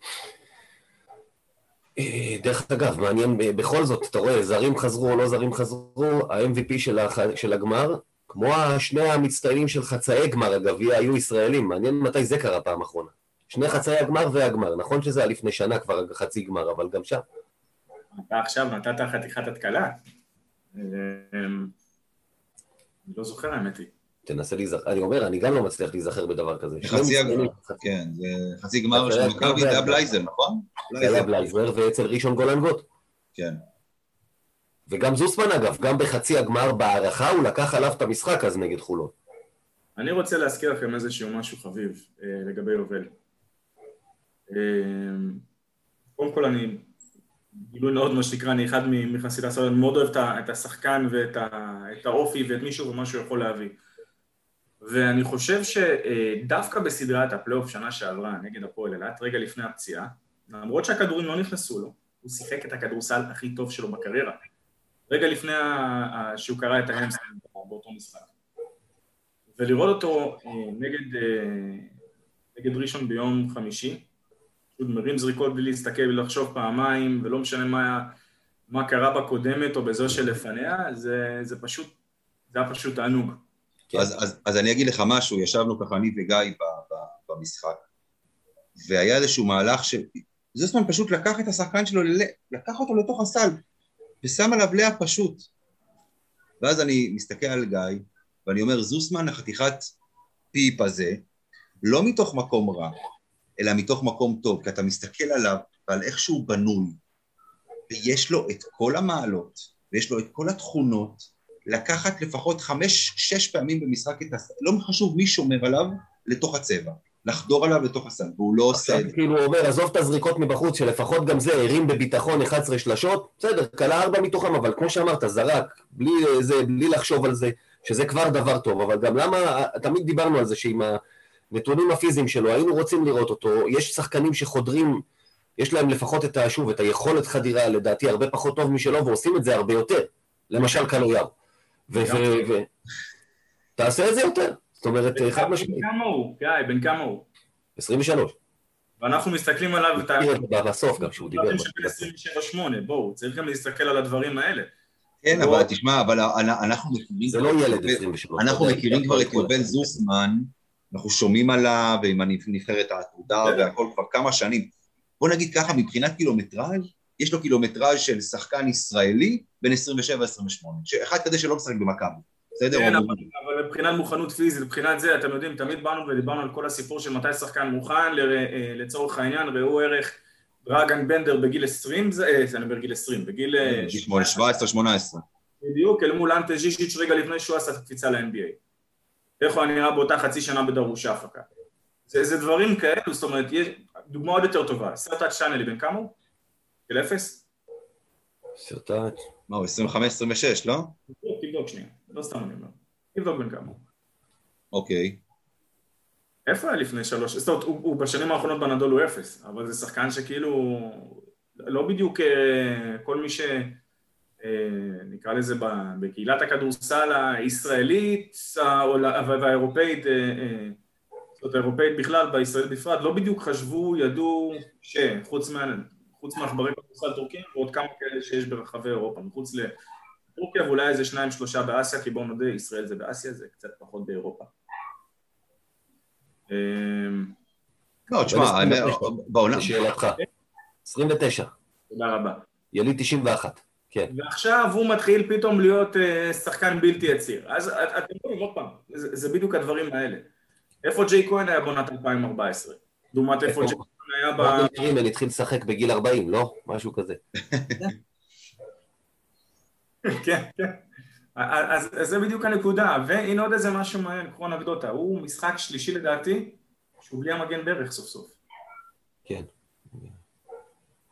דרך אגב, מעניין, בכל זאת, אתה רואה, זרים חזרו או לא זרים חזרו, ה-MVP של, הח... של הגמר, כמו השני המצטיינים של חצאי גמר הגביע, היו ישראלים. מעניין מתי זה קרה פעם אחרונה. שני חצאי הגמר והגמר. נכון שזה היה לפני שנה כבר חצי גמר, אבל גם שם. אתה עכשיו נתת חתיכת התקלה. אמ, אני לא זוכר האמת היא. תנסה להיזכר, אני אומר, אני גם לא מצליח להיזכר בדבר כזה. חצי הגמר, כן, זה חצי גמר של מכבי, זה היה בלייזר, נכון? זה היה בלייזר, ואצל ראשון גולנגוט. כן. וגם זוסמן אגב, גם בחצי הגמר בהערכה הוא לקח עליו את המשחק אז נגד חולון. אני רוצה להזכיר לכם איזשהו משהו חביב אה, לגבי יובל. אה, קודם כל אני, גילוי נאות מה שנקרא, אני אחד מחסידי הסרט, אני מאוד אוהב את השחקן ואת האופי ואת מי שהוא ומה שהוא יכול להביא. ואני חושב שדווקא בסדרת הפלייאוף שנה שעברה נגד הפועל אילת, רגע לפני הפציעה, למרות שהכדורים לא נכנסו לו, הוא שיחק את הכדורסל הכי טוב שלו בקריירה. רגע לפני שהוא קרע את ה hamstring באותו משחק. ולראות אותו אה, נגד, אה, נגד ראשון ביום חמישי, פשוט מרים זריקות בלי להסתכל ולחשוב פעמיים, ולא משנה מה, מה קרה בקודמת או בזו שלפניה, זה, זה פשוט, זה היה פשוט תענוג. כן. אז, אז, אז אני אגיד לך משהו, ישבנו ככה אני וגיא ב, ב, במשחק, והיה איזשהו מהלך שזוסמן פשוט לקח את השחקן שלו, לקח אותו לתוך הסל, ושם עליו לאה פשוט. ואז אני מסתכל על גיא, ואני אומר, זוסמן החתיכת פיפ הזה, לא מתוך מקום רע, אלא מתוך מקום טוב, כי אתה מסתכל עליו ועל איך שהוא בנוי, ויש לו את כל המעלות, ויש לו את כל התכונות, לקחת לפחות חמש-שש פעמים במשחק את הסל, לא חשוב מי שומר עליו, לתוך הצבע. לחדור עליו לתוך הסל, והוא לא עושה את זה. כאילו הוא אומר, עזוב את הזריקות מבחוץ, שלפחות גם זה הרים בביטחון 11 שלשות, בסדר, כלה ארבע מתוכם, אבל כמו שאמרת, זרק, בלי, זה, בלי לחשוב על זה, שזה כבר דבר טוב, אבל גם למה, תמיד דיברנו על זה שעם הנתונים הפיזיים שלו, היינו רוצים לראות אותו, יש שחקנים שחודרים, יש להם לפחות את, שוב, את היכולת חדירה, לדעתי, הרבה פחות טוב משלו, ועושים את זה הרבה יותר, למשל קלויאר. ו... תעשה את זה יותר. זאת אומרת, חד משמעית. בן כמה הוא? גיא, בן כמה הוא? 23. ואנחנו מסתכלים עליו... בסוף גם, שהוא דיבר. 27-8, בואו, צריך גם להסתכל על הדברים האלה. כן, אבל תשמע, אבל אנחנו מכירים... זה לא ילד 23. אנחנו מכירים כבר את יובל זוסמן, אנחנו שומעים עליו, ועם הנבחרת העתודה והכל כבר כמה שנים. בוא נגיד ככה, מבחינת קילומטראז', יש לו קילומטראז' של שחקן ישראלי בין 27-28, אחד כזה שלא משחק במכבי. בסדר? כן, אבל, אבל מבחינת מוכנות פיזית, מבחינת זה, אתם יודעים, תמיד באנו ודיברנו על כל הסיפור של מתי שחקן מוכן, אה, לצורך העניין, ראו ערך דרגן בנדר בגיל 20, אה, אני אומר גיל 20, בגיל... 17-18. אה, בדיוק, אל מול אנטה ז'ישיץ' רגע לפני שהוא עשה את הקפיצה ל-NBA. איך הוא נראה באותה חצי שנה בדרוש אפקה. זה, זה דברים כאלו, זאת אומרת, יש דוגמה עוד יותר טובה, סרטאץ' שאנלי, בן כמה הוא? של אפס? סרטאץ'. מה, הוא 25-26, לא? תבדוק שנייה. לא סתם אני אומר. תבדוק בן כמה. אוקיי. איפה היה לפני שלוש? זאת אומרת, הוא, הוא בשנים האחרונות בנדול הוא אפס, אבל זה שחקן שכאילו, לא בדיוק אה, כל מי ש... אה, נקרא לזה בקהילת הכדורסל הישראלית והאירופאית, אה, זאת האירופאית בכלל, בישראל בפרט, לא בדיוק חשבו, ידעו שחוץ מעכברי כדורסל טורקים ועוד כמה כאלה שיש ברחבי אירופה, מחוץ טורקיה ואולי איזה שניים שלושה באסיה, כי בואו נודה, ישראל זה באסיה, זה קצת פחות באירופה. אמ, לא, תשמע, בעונה... לשאלתך. 29. תודה רבה. יליד 91, כן. ועכשיו הוא מתחיל פתאום להיות אה, שחקן בלתי יציר. אז אתם רואים, עוד פעם, זה בדיוק הדברים האלה. איפה ג'יי כהן היה בעונת 2014? לעומת איפה ג'יי כהן היה ב... קרימל התחיל לשחק בגיל 40, לא? משהו כזה. [LAUGHS] כן, כן. אז, אז זה בדיוק הנקודה, והנה עוד איזה משהו מעניין, קחו אנקדוטה, הוא משחק שלישי לדעתי, שהוא בלי המגן ברך סוף סוף. כן.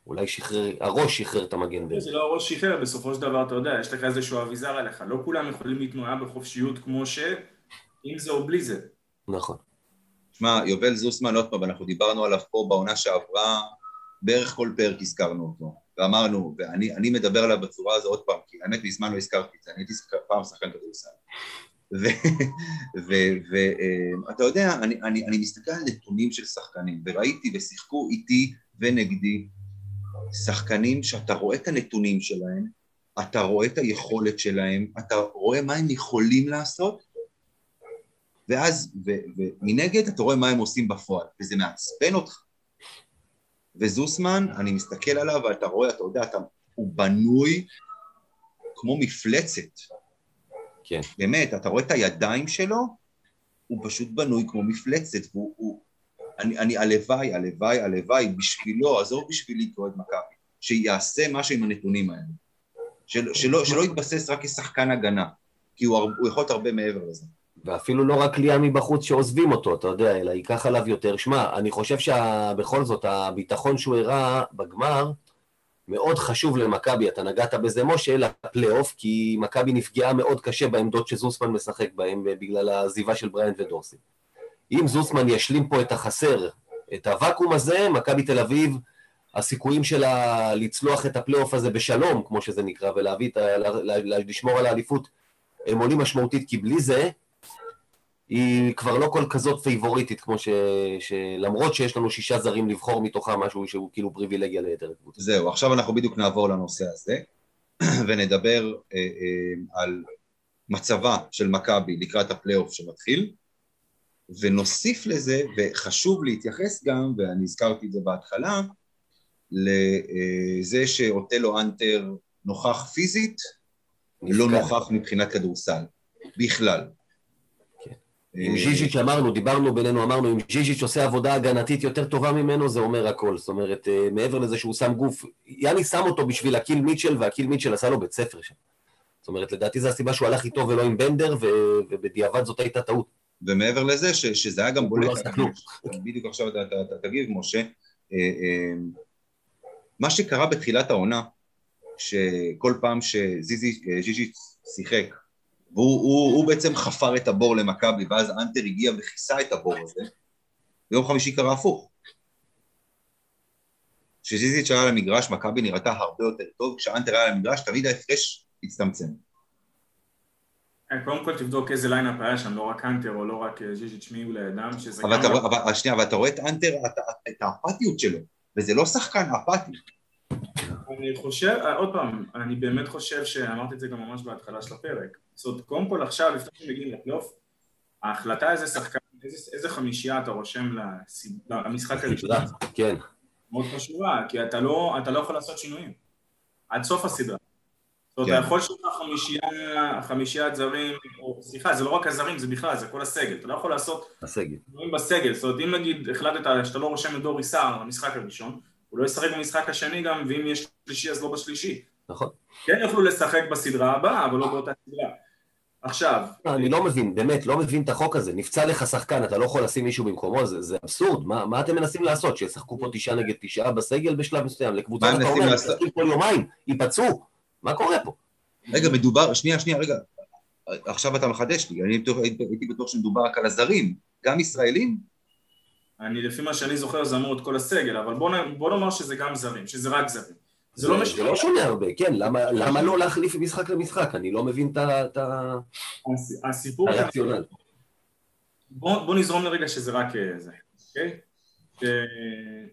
אולי שחרר, הראש שחרר את המגן ברך. זה לא הראש שחרר, בסופו של דבר, אתה יודע, יש לך איזשהו אביזר עליך, לא כולם יכולים להתנועה בחופשיות כמו ש... אם זה או בלי זה. נכון. שמע, יובל זוסמן, עוד פעם, אנחנו דיברנו עליו פה בעונה שעברה, בערך כל פרק הזכרנו אותו. ואמרנו, ואני מדבר עליו בצורה הזו עוד פעם, כי האמת מזמן לא הזכרתי את זה, אני הייתי פעם שחקן כדורסל. ואתה אה, יודע, אני, אני, אני מסתכל על נתונים של שחקנים, וראיתי ושיחקו איתי ונגדי שחקנים שאתה רואה את הנתונים שלהם, אתה רואה את היכולת שלהם, אתה רואה מה הם יכולים לעשות, ואז, ומנגד אתה רואה מה הם עושים בפועל, וזה מעצבן אותך. וזוסמן, אני מסתכל עליו ואתה רואה, אתה יודע, אתה, הוא בנוי כמו מפלצת. כן. באמת, אתה רואה את הידיים שלו, הוא פשוט בנוי כמו מפלצת, והוא... הוא, אני, אני, הלוואי, הלוואי, הלוואי, בשבילו, עזוב בשבילי כאוהד מכבי, שיעשה משהו עם הנתונים האלה. של, שלא, שלא יתבסס רק כשחקן הגנה, כי הוא, הוא יכול להיות הרבה מעבר לזה. ואפילו לא רק ליאה מבחוץ שעוזבים אותו, אתה יודע, אלא ייקח עליו יותר. שמע, אני חושב שבכל זאת, הביטחון שהוא הראה בגמר, מאוד חשוב למכבי, אתה נגעת בזה, משה, לפלייאוף, כי מכבי נפגעה מאוד קשה בעמדות שזוסמן משחק בהן בגלל העזיבה של בריינד ודורסי. אם זוסמן ישלים פה את החסר, את הוואקום הזה, מכבי תל אביב, הסיכויים שלה לצלוח את הפלייאוף הזה בשלום, כמו שזה נקרא, ולהביא. לשמור על האליפות, הם עולים משמעותית, כי בלי זה, היא כבר לא כל כזאת פייבוריטית, כמו ש... שלמרות שיש לנו שישה זרים לבחור מתוכם משהו שהוא כאילו פריבילגיה ליתר הקבוצה. זהו, עכשיו אנחנו בדיוק נעבור לנושא הזה, [CLEARS THROAT] ונדבר אה, אה, על מצבה של מכבי לקראת הפלייאוף שמתחיל, ונוסיף לזה, וחשוב להתייחס גם, ואני הזכרתי את זה בהתחלה, לזה שאוטלו אנטר נוכח פיזית, לא נוכח מבחינת כדורסל, בכלל. כן. עם ז'יז'יץ' אמרנו, דיברנו בינינו, אמרנו, אם ז'יז'יץ' עושה עבודה הגנתית יותר טובה ממנו, זה אומר הכל. זאת אומרת, אה, מעבר לזה שהוא שם גוף, יאני שם אותו בשביל הקיל מיטשל, והקיל מיטשל עשה לו בית ספר שם. זאת אומרת, לדעתי זו הסיבה שהוא הלך איתו ולא עם בנדר, ובדיעבד זאת הייתה טעות. ומעבר לזה, שזה היה גם בולט, לא בדיוק עכשיו אתה תגיב, משה, אה, אה, מה שקרה בתחילת העונה, שכל פעם שז'יז'יץ' שיחק, והוא הוא, הוא בעצם חפר את הבור למכבי, ואז האנטר הגיע וכיסה את הבור הזה, ביום חמישי קרה הפוך. כשז'יז'יץ' היה על המגרש, מכבי נראתה הרבה יותר טוב, כשהאנטר היה על המגרש, תמיד ההפרש הצטמצם. כן, קודם כל תבדוק איזה lineup היה שם, לא רק האנטר או לא רק אה, ז'יז'יץ' מי הוא לידם, שזה אבל גם... אתה, אבל, שנייה, אבל אתה רואה את האנטר, את האפתיות שלו. וזה לא שחקן אפאתי. אני חושב, אה, עוד פעם, אני באמת חושב שאמרתי את זה גם ממש בהתחלה של הפרק. זאת קודם כל עכשיו, לפני שמגיעים לפלייאוף, ההחלטה איזה שחקן, איזה, איזה חמישייה אתה רושם למשחק הראשון, כן. מאוד חשובה, כי אתה לא, אתה לא יכול לעשות שינויים. עד סוף הסדרה. זאת אומרת, כן. אתה יכול שלך חמישייה, חמישיית זרים, או סליחה, זה לא רק הזרים, זה בכלל, זה כל הסגל. אתה לא יכול לעשות... הסגל. דברים בסגל. זאת אומרת, אם נגיד החלטת שאתה לא רושם את דורי סער במשחק הראשון, הוא לא ישחק במשחק השני גם, ואם יש שלישי אז לא בשלישי. נכון. כן יוכלו לשחק בסדרה הבאה, אבל לא באותה סדרה. עכשיו... לא, אני לא מבין, באמת, לא מבין את החוק הזה. נפצע לך שחקן, אתה לא יכול לשים מישהו במקומו, זה, זה אבסורד. מה, מה אתם מנסים לעשות? שישחקו פה תשעה נגד תשעה בסגל בשלב מסוים? לקבוצה אתה אומר, לעשות... כל יומיים, ייפצעו. מה קורה פה? רגע, מדובר, שנייה, שנייה, רגע, עכשיו אתה מחדש לי, אני הייתי בטוח שמדובר רק על הזרים, גם ישראלים? אני, לפי מה שאני זוכר, זה אמור את כל הסגל, אבל בוא, בוא נאמר שזה גם זרים, שזה רק זרים. זה, לא משנה. זה לא שונה הרבה, כן, למה, לא להחליף משחק למשחק? אני לא מבין את הסיפור... הרציונל. בוא, נזרום לרגע שזה רק אה, זה, אוקיי?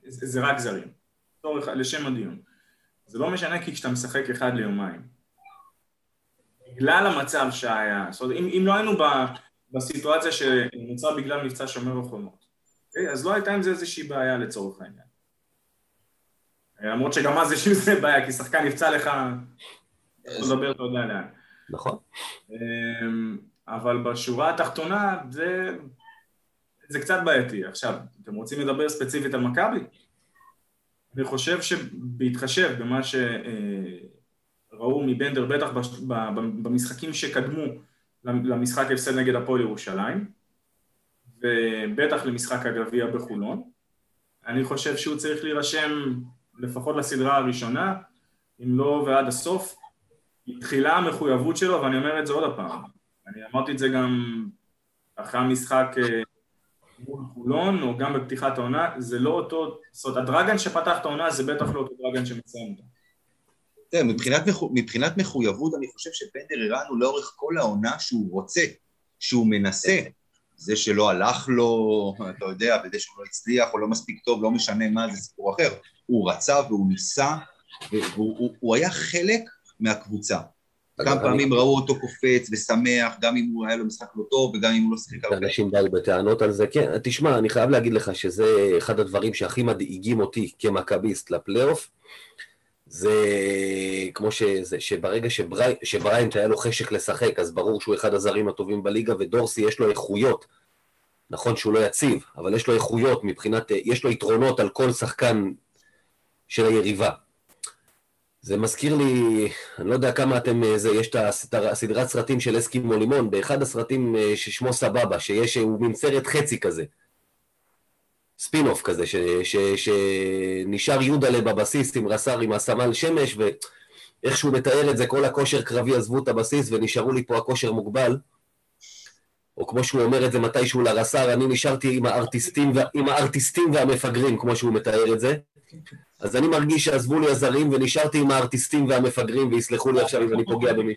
זה רק זרים, לשם הדיון. זה לא משנה כי כשאתה משחק אחד ליומיים, בגלל המצב שהיה, זאת אומרת, אם, אם לא היינו ב, בסיטואציה שנוצרה בגלל מבצע שומר החומות, okay, אז לא הייתה עם זה איזושהי בעיה לצורך העניין. למרות שגם אז יש עם זה בעיה, כי שחקן נפצע לך, אתה מדבר, אתה יודע לאן. נכון. אמ, אבל בשורה התחתונה זה, זה קצת בעייתי. עכשיו, אתם רוצים לדבר ספציפית על מכבי? אני חושב שבהתחשב במה ש... אה, מבנדר בטח במשחקים שקדמו למשחק הפסד נגד הפועל ירושלים ובטח למשחק הגביע בחולון אני חושב שהוא צריך להירשם לפחות לסדרה הראשונה אם לא ועד הסוף תחילה המחויבות שלו ואני אומר את זה עוד הפעם אני אמרתי את זה גם אחרי המשחק אה, מול חולון או גם בפתיחת העונה זה לא אותו, זאת אומרת הדרגן שפתח את העונה זה בטח לא אותו דרגן שמסיים אותה תראה, מבחינת, מבחינת מחויבות אני חושב שבנדר הראה לאורך כל העונה שהוא רוצה, שהוא מנסה. זה שלא הלך לו, אתה יודע, וזה שהוא לא הצליח או לא מספיק טוב, לא משנה מה, זה סיפור אחר. הוא רצה והוא ניסה, והוא הוא, הוא היה חלק מהקבוצה. כמה פעמים ראו אותו קופץ ושמח, גם אם הוא היה לו משחק לא טוב וגם אם הוא לא שיחק הרבה. אנשים באו בטענות על זה, כן, תשמע, אני חייב להגיד לך שזה אחד הדברים שהכי מדאיגים אותי כמכביסט לפלייאוף, זה כמו שזה, שברגע שברי, שבריינט היה לו חשק לשחק, אז ברור שהוא אחד הזרים הטובים בליגה, ודורסי יש לו איכויות. נכון שהוא לא יציב, אבל יש לו איכויות מבחינת, יש לו יתרונות על כל שחקן של היריבה. זה מזכיר לי, אני לא יודע כמה אתם, זה, יש את הסדרת סרטים של אסקימו לימון, באחד הסרטים אה, ששמו סבבה, שיש, הוא מין סרט חצי כזה. ספין-אוף כזה, שנשאר יודלה בבסיס עם רס"ר עם הסמל שמש, ואיך שהוא מתאר את זה, כל הכושר קרבי עזבו את הבסיס ונשארו לי פה הכושר מוגבל. או כמו שהוא אומר את זה מתישהו לרס"ר, אני נשארתי עם הארטיסטים, עם הארטיסטים והמפגרים, כמו שהוא מתאר את זה. אז אני מרגיש שעזבו לי הזרים ונשארתי עם הארטיסטים והמפגרים, ויסלחו לי עכשיו אם אני פוגע במי.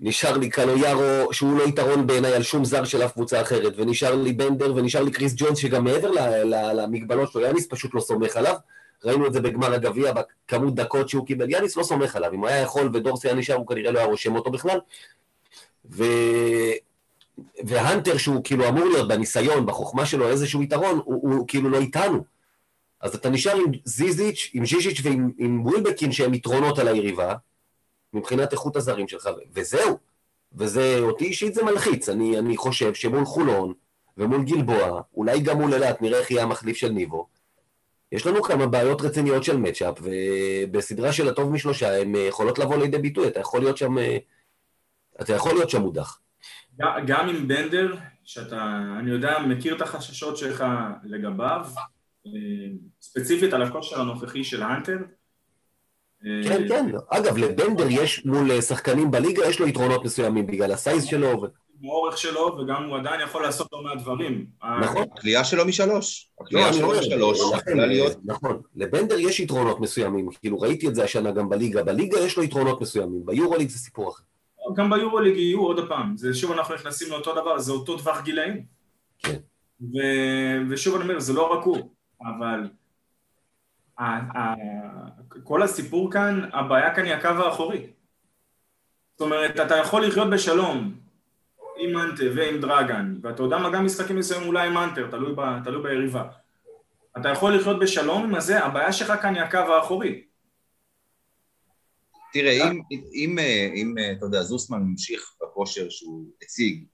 נשאר לי קלויארו, שהוא לא יתרון בעיניי על שום זר של אף קבוצה אחרת, ונשאר לי בנדר, ונשאר לי קריס ג'ונס, שגם מעבר למגבלות שלו, יאניס פשוט לא סומך עליו. ראינו את זה בגמר הגביע, בכמות דקות שהוא קיבל. יאניס לא סומך עליו, אם הוא היה יכול ודורסי היה נשאר, הוא כנראה לא היה רושם אותו בכלל. ו... והנטר, שהוא כאילו אמור להיות בניסיון, בחוכמה שלו, איזשהו יתרון, הוא, הוא כאילו לא איתנו. אז אתה נשאר עם זיזיץ', עם ז'יז'יץ' ועם ווילבקין שהם יתרונות על היריבה, מבחינת איכות הזרים שלך, וזהו. וזה, אותי אישית זה מלחיץ. אני, אני חושב שמול חולון ומול גלבוע, אולי גם מול אילת, נראה איך יהיה המחליף של ניבו, יש לנו כמה בעיות רציניות של מצ'אפ, ובסדרה של הטוב משלושה הן יכולות לבוא לידי ביטוי, אתה יכול להיות שם, אתה יכול להיות שם מודח. גם עם בנדר, שאתה, אני יודע, מכיר את החששות שלך לגביו, אה, ספציפית על הכושר הנוכחי של האנטר, כן, כן. אגב, לבנדר יש מול שחקנים בליגה, יש לו יתרונות מסוימים בגלל הסייז שלו. ו... האורך שלו, וגם הוא עדיין יכול לעשות לא מעט דברים. נכון. הקליעה שלו משלוש. הקליעה לא, שלו משלוש. נכון. לבנדר יש יתרונות מסוימים. כאילו, ראיתי את זה השנה גם בליגה. בליגה יש לו יתרונות מסוימים. ביורוליג זה סיפור אחר. גם ביורוליג יהיו עוד פעם. זה שוב אנחנו נכנסים לאותו דבר, זה אותו טווח גילאים. כן. ושוב אני אומר, זה לא רק הוא, אבל... כל הסיפור כאן, הבעיה כאן היא הקו האחורי. זאת אומרת, אתה יכול לחיות בשלום עם אנטה ועם דרגן, ואתה יודע מה, גם משחקים מסוימים אולי עם אנטר, תלוי, ב, תלוי ביריבה. אתה יכול לחיות בשלום עם הזה, הבעיה שלך כאן היא הקו האחורי. תראה, אם, אם, אם, אתה יודע, זוסמן ממשיך בכושר שהוא הציג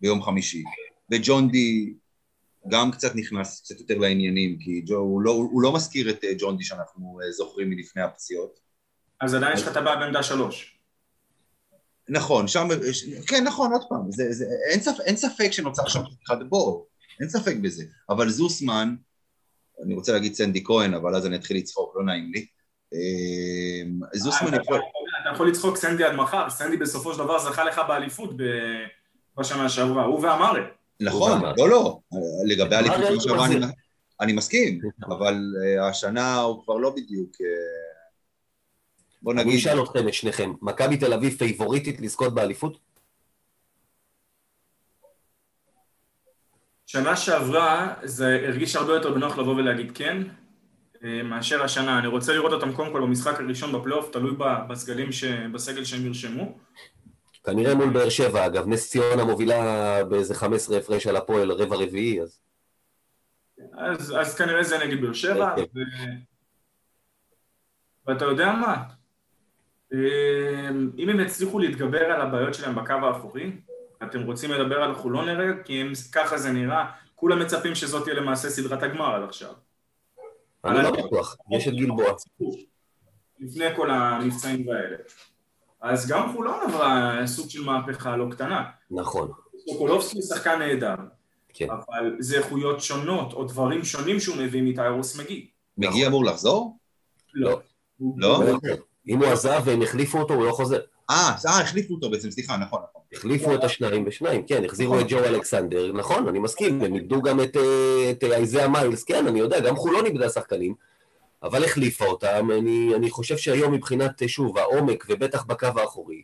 ביום חמישי, וג'ון די גם קצת נכנס קצת יותר לעניינים, כי ג'ו, הוא, לא, הוא לא מזכיר את אה, ג'ון די שאנחנו אה, זוכרים מלפני הפציעות. אז עדיין יש לך את הבעיה בעמדה שלוש. נכון, שם, כן נכון, עוד פעם, זה, זה, אין, ספ, אין ספק שנוצר שם אחד בור, אין ספק בזה, אבל זוסמן, אני רוצה להגיד סנדי כהן, אבל אז אני אתחיל לצחוק, לא נעים לי, אה, זוסמן יכול... אתה יכול לצחוק סנדי עד מחר, סנדי בסופו של דבר זכה לך באליפות בשנה שעברה, הוא ואמרת. נכון, לא, לא, לגבי אליפות שעברה אני מסכים, אבל אה, השנה הוא כבר לא בדיוק... אה, בוא נגיד... אני אשאל אתכם, את שניכם, מכבי תל אביב פייבוריטית לזכות באליפות? שנה שעברה זה הרגיש הרבה יותר בנוח לבוא ולהגיד כן, אה, מאשר השנה. אני רוצה לראות אותם קודם כל במשחק הראשון בפלייאוף, תלוי בסגלים, ש... בסגל שהם ירשמו. כנראה מול באר שבע, אגב, נס ציונה מובילה באיזה 15 הפרש על הפועל רבע רביעי, אז... אז, אז כנראה זה נגד באר שבע, ו... ואתה יודע מה? אמ, אם הם יצליחו להתגבר על הבעיות שלהם בקו האחורי, אתם רוצים לדבר על חולון הרגע? כי אם ככה זה נראה, כולם מצפים שזאת תהיה למעשה סדרת הגמר עד עכשיו. אני לא בטוח, יש את גלבוע. לפני כל המבצעים האלה. אז גם חולון עברה סוג של מהפכה לא קטנה. נכון. סוקולובסקי שחקן נהדר, כן. אבל זה איכויות שונות או דברים שונים שהוא מביא מתיירוס מגי. מגי נכון. אמור לחזור? לא. לא? לא? אם הוא עזב והם החליפו אותו, הוא לא חוזר. אה, אה, החליפו אותו בעצם, סליחה, נכון, נכון. החליפו את השניים בשניים, כן, החזירו את ג'ו אלכסנדר, נכון, אני מסכים, הם איבדו גם את אייזאה מיילס, כן, אני יודע, גם חולון איבדה שחקנים. אבל החליפה אותם, אני, אני חושב שהיום מבחינת, שוב, העומק ובטח בקו האחורי,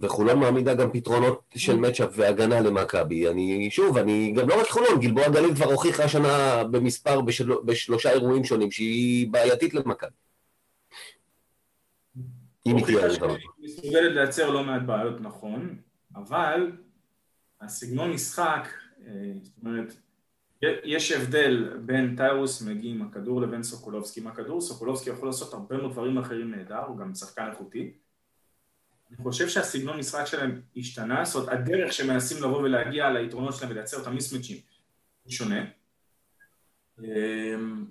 וחולון מעמידה גם פתרונות של מצ'אפ והגנה למכבי. אני, שוב, אני, גם לא רק חולון, גלבוע גליל כבר הוכיחה השנה במספר, בשל, בשלושה אירועים שונים, שהיא בעייתית למכבי. אם היא תהיה מסוגלת לייצר לא מעט בעיות, נכון, אבל הסגנון משחק, אה, זאת אומרת, יש הבדל בין טיירוס מגי עם הכדור לבין סוקולובסקי עם הכדור, סוקולובסקי יכול לעשות הרבה מאוד דברים אחרים נהדר, הוא גם שחקן איכותי. אני חושב שהסגנון משחק שלהם השתנה, זאת אומרת הדרך שמנסים לבוא ולהגיע ליתרונות שלהם ולייצר את המיסמצ'ים הוא שונה. אמ,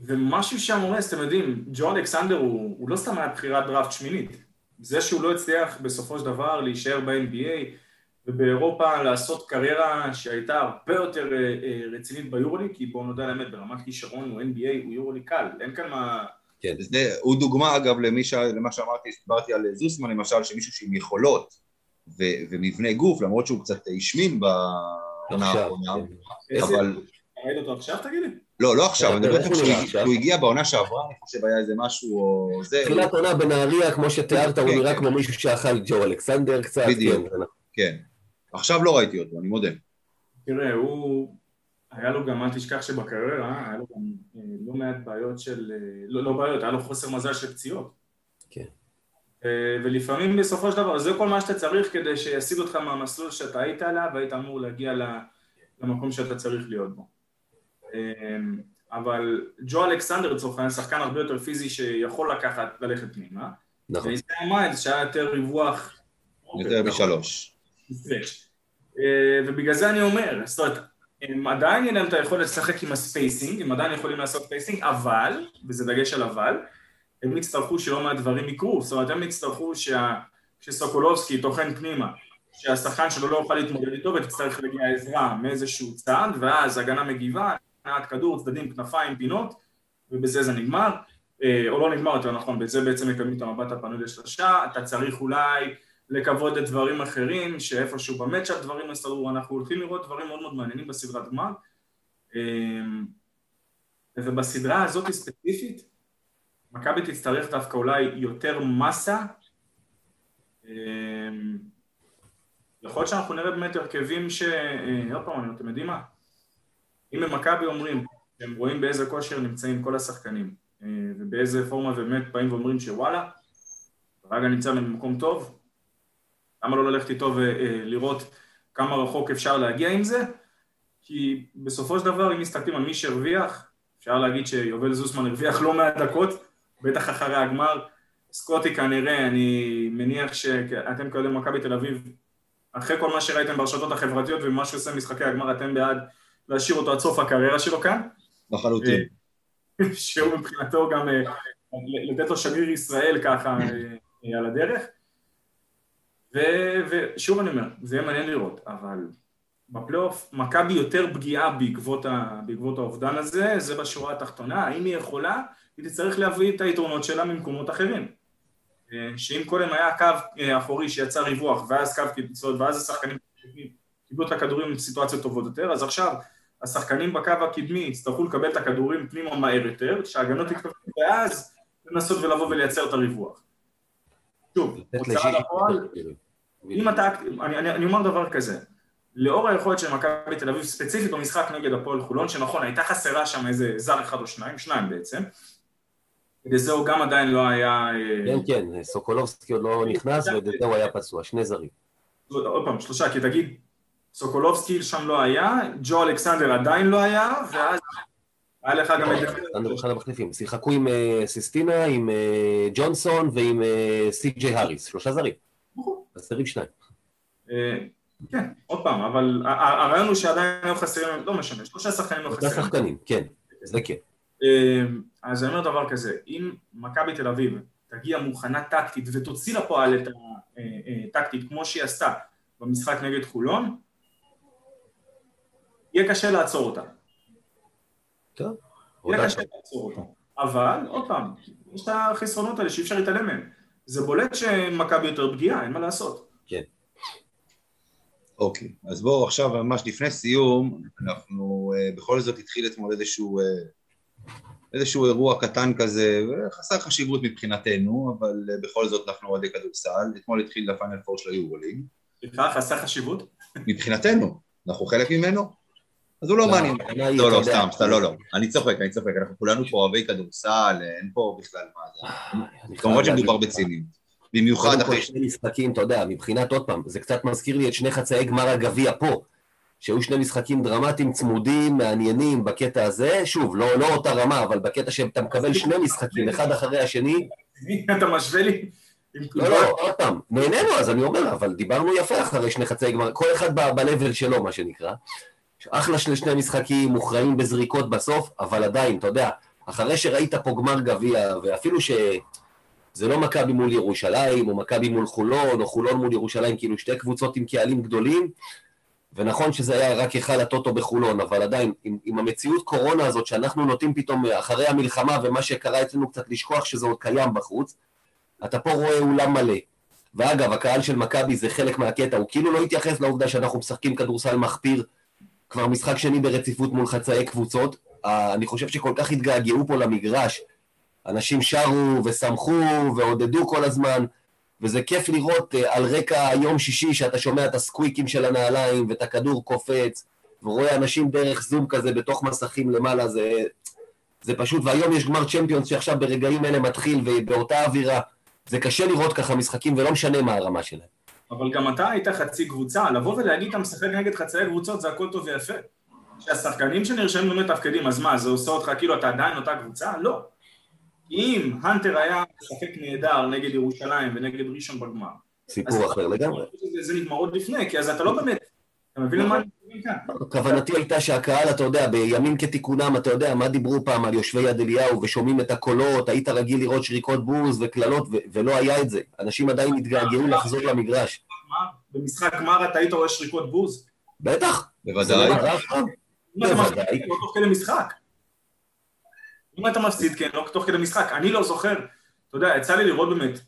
ומשהו שם הורס, אתם יודעים, ג'ו אלכסנדר הוא, הוא לא סתם היה בחירת דראפט שמינית. זה שהוא לא הצליח בסופו של דבר להישאר ב-NBA ובאירופה לעשות קריירה שהייתה הרבה יותר אה, אה, רצינית ביורוליג, כי בואו נודה על האמת, ברמת כישרון הוא NBA, הוא יורוליג קל, אין כאן מה... כן. זה, הוא דוגמה אגב למי ש... למה שאמרתי, דיברתי על זוסמן למשל, שמישהו שעם יכולות ו... ומבנה גוף, למרות שהוא קצת השמין בעונה האחרונה, כן. אבל... ראית אותו עכשיו תגיד לי? לא, לא עכשיו, אני מדבר כשהוא הגיע בעונה שעברה, אני חושב היה איזה משהו או זה, תחילת עונה בנהריה, כמו שתיארת, הוא כן, נראה כן. כמו מישהו שאכל ג'ו אלכסנדר קצת. בדיוק. כן. עכשיו לא ראיתי אותו, אני מודה. תראה, הוא... היה לו גם, אל תשכח שבקריירה, היה לו גם אה, לא מעט בעיות של... אה, לא, לא בעיות, היה לו חוסר מזל של פציעות. כן. אה, ולפעמים בסופו של דבר, זה כל מה שאתה צריך כדי שיסיג אותך מהמסלול שאתה היית עליו, והיית אמור להגיע למקום שאתה צריך להיות בו. אבל ג'ו אלכסנדר לצורך העניין, שחקן הרבה יותר פיזי שיכול לקחת, ללכת פנימה. נכון. ואיזיה מיילס שהיה יותר ריווח... יותר משלוש. stretch. אה, ובגלל זה אני אומר, זאת אומרת, הם עדיין יהיה להם את היכולת לשחק עם ה spacing, הם עדיין יכולים לעשות spacing, אבל, וזה דגש על אבל, הם יצטרכו שלא מעט דברים יקרו, זאת אומרת, הם יצטרכו שה- שסוקולובסקי טוחן פנימה, שהשחקן שלו לא יוכל להתמודד איתו ותצטרך להגיע עזרה מאיזשהו צעד, ואז הגנה מגיבה, הנעת כדור, צדדים, כנפיים, פינות, ובזה זה נגמר, אה, או לא נגמר יותר נכון, בזה בעצם מקדמים את המבט הפנוי לשלושה, אתה צריך אולי לקוות לדברים אחרים, שאיפשהו במצ'אפ דברים יסתדרו, אנחנו הולכים לראות דברים מאוד מאוד מעניינים בסדרת גמר. אמ, ובסדרה הזאת ספציפית, מכבי תצטרך דווקא אולי יותר מסה. אמ, יכול להיות שאנחנו נראה באמת הרכבים ש... אה, עוד פעם, אתם יודעים מה? אם במכבי אומרים שהם רואים באיזה כושר נמצאים כל השחקנים, אה, ובאיזה פורמה באמת באים ואומרים שוואלה, רגע נמצא במקום טוב, למה לא ללכת איתו ולראות כמה רחוק אפשר להגיע עם זה? כי בסופו של דבר, אם מסתכלים על מי שהרוויח, אפשר להגיד שיובל זוסמן הרוויח לא מעט דקות, בטח אחרי הגמר. סקוטי כנראה, אני מניח שאתם כאוהדי מכבי תל אביב, אחרי כל מה שראיתם ברשתות החברתיות ומה שעושה במשחקי הגמר, אתם בעד להשאיר אותו עד סוף הקריירה שלו כאן. לחלוטין. שהוא מבחינתו גם אה, לתת לו שגריר ישראל ככה אה, על הדרך. ושוב אני אומר, זה יהיה מעניין לראות, אבל בפלייאוף מכבי יותר פגיעה בעקבות, ה- בעקבות האובדן הזה, זה בשורה התחתונה, האם היא יכולה? היא תצטרך להביא את היתרונות שלה ממקומות אחרים. אה, שאם קודם היה קו אה, אחורי שיצר ריווח, ואז קו קיצות, ואז השחקנים קיבלו את הכדורים בסיטואציות טובות יותר, אז עכשיו השחקנים בקו הקדמי יצטרכו לקבל את הכדורים פנימה מהר יותר, שההגנות יתקבלו, ואז לנסות ולבוא ולייצר את הריווח. שוב, הוצאה לפועל, אם אתה, אני, אני, אני אומר דבר כזה, לאור היכולת של מכבי תל אביב, ספציפית במשחק נגד הפועל חולון, שנכון, הייתה חסרה שם איזה זר אחד או שניים, שניים בעצם, ודזהו גם עדיין לא היה... אה, כן, כן, סוקולובסקי עוד לא נכנס, ודזהו היה פצוע, שני זרים. עוד פעם, שלושה, כי תגיד, סוקולובסקי שם לא היה, ג'ו אלכסנדר עדיין לא היה, ואז היה לך גם את... סטנדר אחד המחליפים. שיחקו עם אה, סיסטינה, עם אה, ג'ונסון ועם סי.ג'יי האריס, שלושה זרים. חסרים שניים. אה, כן, עוד פעם, אבל הרעיון הוא שעדיין היו חסרים, לא משנה, שלושה שחקנים לא שלושה חסרים. שחקנים, כן, זה כן. אה, אז אני אומר דבר כזה, אם מכבי תל אביב תגיע מוכנה טקטית ותוציא לפועל את הטקטית כמו שהיא עשתה במשחק נגד חולון, יהיה קשה לעצור אותה. טוב. יהיה קשה לעצור אותה. אבל, עוד פעם, יש את החסרונות האלה שאי אפשר להתעלם מהם. זה בולט שמכבי יותר פגיעה, אין מה לעשות. אוקיי, אז בואו עכשיו, ממש לפני סיום, אנחנו אה, בכל זאת התחיל אתמול איזשהו, אה, איזשהו אירוע קטן כזה, חסר חשיבות מבחינתנו, אבל אה, בכל זאת אנחנו אוהדי כדורסל. אתמול התחיל הפיינל פור של היורוליג. סליחה, חסר חשיבות? מבחינתנו, אנחנו חלק ממנו. אז הוא לא לא, מעניין. לא, לא, יודע, סתם, סתם, לא, לא. אני צוחק, אני צוחק, אנחנו כולנו פה אוהבי כדורסל, אין פה בכלל מה זה. חייב כמובן שמדובר בציניות. במיוחד אחרי... שני משחקים, אתה יודע, מבחינת, עוד פעם, זה קצת מזכיר לי את שני חצאי גמר הגביע פה, שהיו שני משחקים דרמטיים, צמודים, מעניינים בקטע הזה, שוב, לא, לא אותה רמה, אבל בקטע שאתה מקבל שני משחקים, אחד אחרי השני, אתה משווה לי? לא, לא, עוד פעם, נהנינו אז, אני אומר, אבל דיברנו יפה אחרי שני חצאי גמר, כל אחד ב- ב-level שלו, מה שנקרא. אחלה של שני משחקים, מוכרעים בזריקות בסוף, אבל עדיין, אתה יודע, אחרי שראית פה גמר גביע, ואפילו ש... זה לא מכבי מול ירושלים, או מכבי מול חולון, או חולון מול ירושלים, כאילו שתי קבוצות עם קהלים גדולים, ונכון שזה היה רק היכל הטוטו בחולון, אבל עדיין, עם, עם המציאות קורונה הזאת, שאנחנו נוטים פתאום אחרי המלחמה, ומה שקרה אצלנו קצת לשכוח שזה עוד קיים בחוץ, אתה פה רואה אולם מלא. ואגב, הקהל של מכבי זה חלק מהקטע, הוא כאילו לא התייחס לעובדה שאנחנו משחקים כדורסל מחפיר כבר משחק שני ברציפות מול חצאי קבוצות. אני חושב שכל כך התגעגעו פה למגרש. אנשים שרו ושמחו ועודדו כל הזמן, וזה כיף לראות אה, על רקע יום שישי שאתה שומע את הסקוויקים של הנעליים ואת הכדור קופץ, ורואה אנשים דרך זום כזה בתוך מסכים למעלה, זה, זה פשוט, והיום יש גמר צ'מפיונס שעכשיו ברגעים אלה מתחיל ובאותה אווירה. זה קשה לראות ככה משחקים ולא משנה מה הרמה שלהם. אבל גם אתה היית חצי קבוצה, לבוא ולהגיד אתה משחק נגד חצאי קבוצות זה הכל טוב ויפה. שהשחקנים שנרשמים לא מתפקדים, אז מה, זה עושה אותך כאילו אתה עדיין אותה קבוצה? לא. אם הנטר היה משחק נהדר נגד ירושלים ונגד ראשון בגמר, סיפור אחר לגמרי. זה נגמר עוד לפני, כי אז אתה לא באמת, אתה מבין למה אני מתכוון כאן? כוונתי הייתה שהקהל, אתה יודע, בימים כתיקונם, אתה יודע, מה דיברו פעם על יושבי יד אליהו ושומעים את הקולות, היית רגיל לראות שריקות בוז וקללות, ולא היה את זה. אנשים עדיין התגעגעו לחזור למגרש. במשחק גמר אתה היית רואה שריקות בוז? בטח. בוודאי. בוודאי. לא תוך כדי משחק. אם אתה מפסיד, כן, לא תוך כדי משחק. אני לא זוכר, אתה יודע, יצא לי לראות באמת,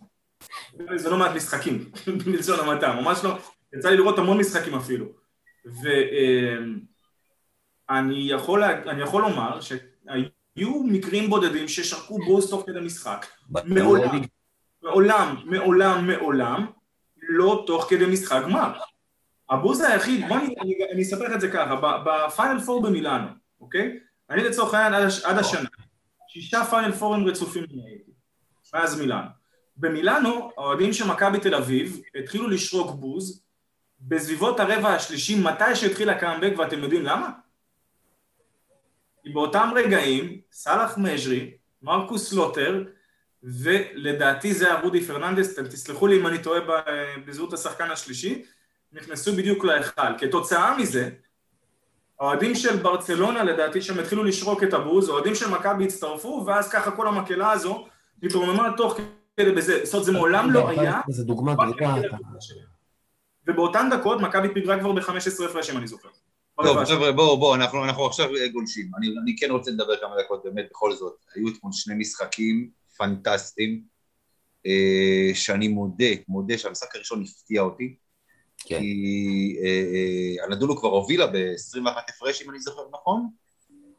זה לא מעט משחקים, [LAUGHS] בלשון המעטה, ממש לא, יצא לי לראות המון משחקים אפילו. ואני יכול, יכול לומר שהיו מקרים בודדים ששרקו בוז תוך כדי משחק. מעולם, מעולם, מעולם, מעולם, לא תוך כדי משחק גמר. הבוז היחיד, בוא אני, אני, אני אספר לך את זה ככה, בפיינל פור במילאנו, אוקיי? אני לצורך העניין עד, עד השנה, שישה פיינל פורים רצופים הייתי, מאז מילאנו. במילאנו, האוהדים של מכבי תל אביב התחילו לשרוק בוז בסביבות הרבע השלישי, מתי שהתחיל הקאמבק, ואתם יודעים למה? כי באותם רגעים, סאלח מז'רי, מרקוס סלוטר, ולדעתי זה היה רודי פרננדס, תסלחו לי אם אני טועה בזהות השחקן השלישי, נכנסו בדיוק להיכל. כתוצאה מזה, האוהדים של ברצלונה לדעתי שהם התחילו לשרוק את הבוז, האוהדים של מכבי הצטרפו, ואז ככה כל המקהלה הזו התרוממה תוך כדי בזה, זאת אומרת זה מעולם לא היה. זה דוגמה גרועה. ובאותן דקות מכבי פיגרה כבר ב-15 הפרש, אם אני זוכר. טוב, חבר'ה, בואו, בואו, אנחנו, אנחנו עכשיו גולשים. אני, אני כן רוצה לדבר כמה דקות, באמת, בכל זאת. היו אתמול שני משחקים פנטסטיים, אה, שאני מודה, מודה שהמשחק הראשון הפתיע אותי. כן. כי אה, אה, הנדולו כבר הובילה ב-21 הפרש, אם אני זוכר נכון.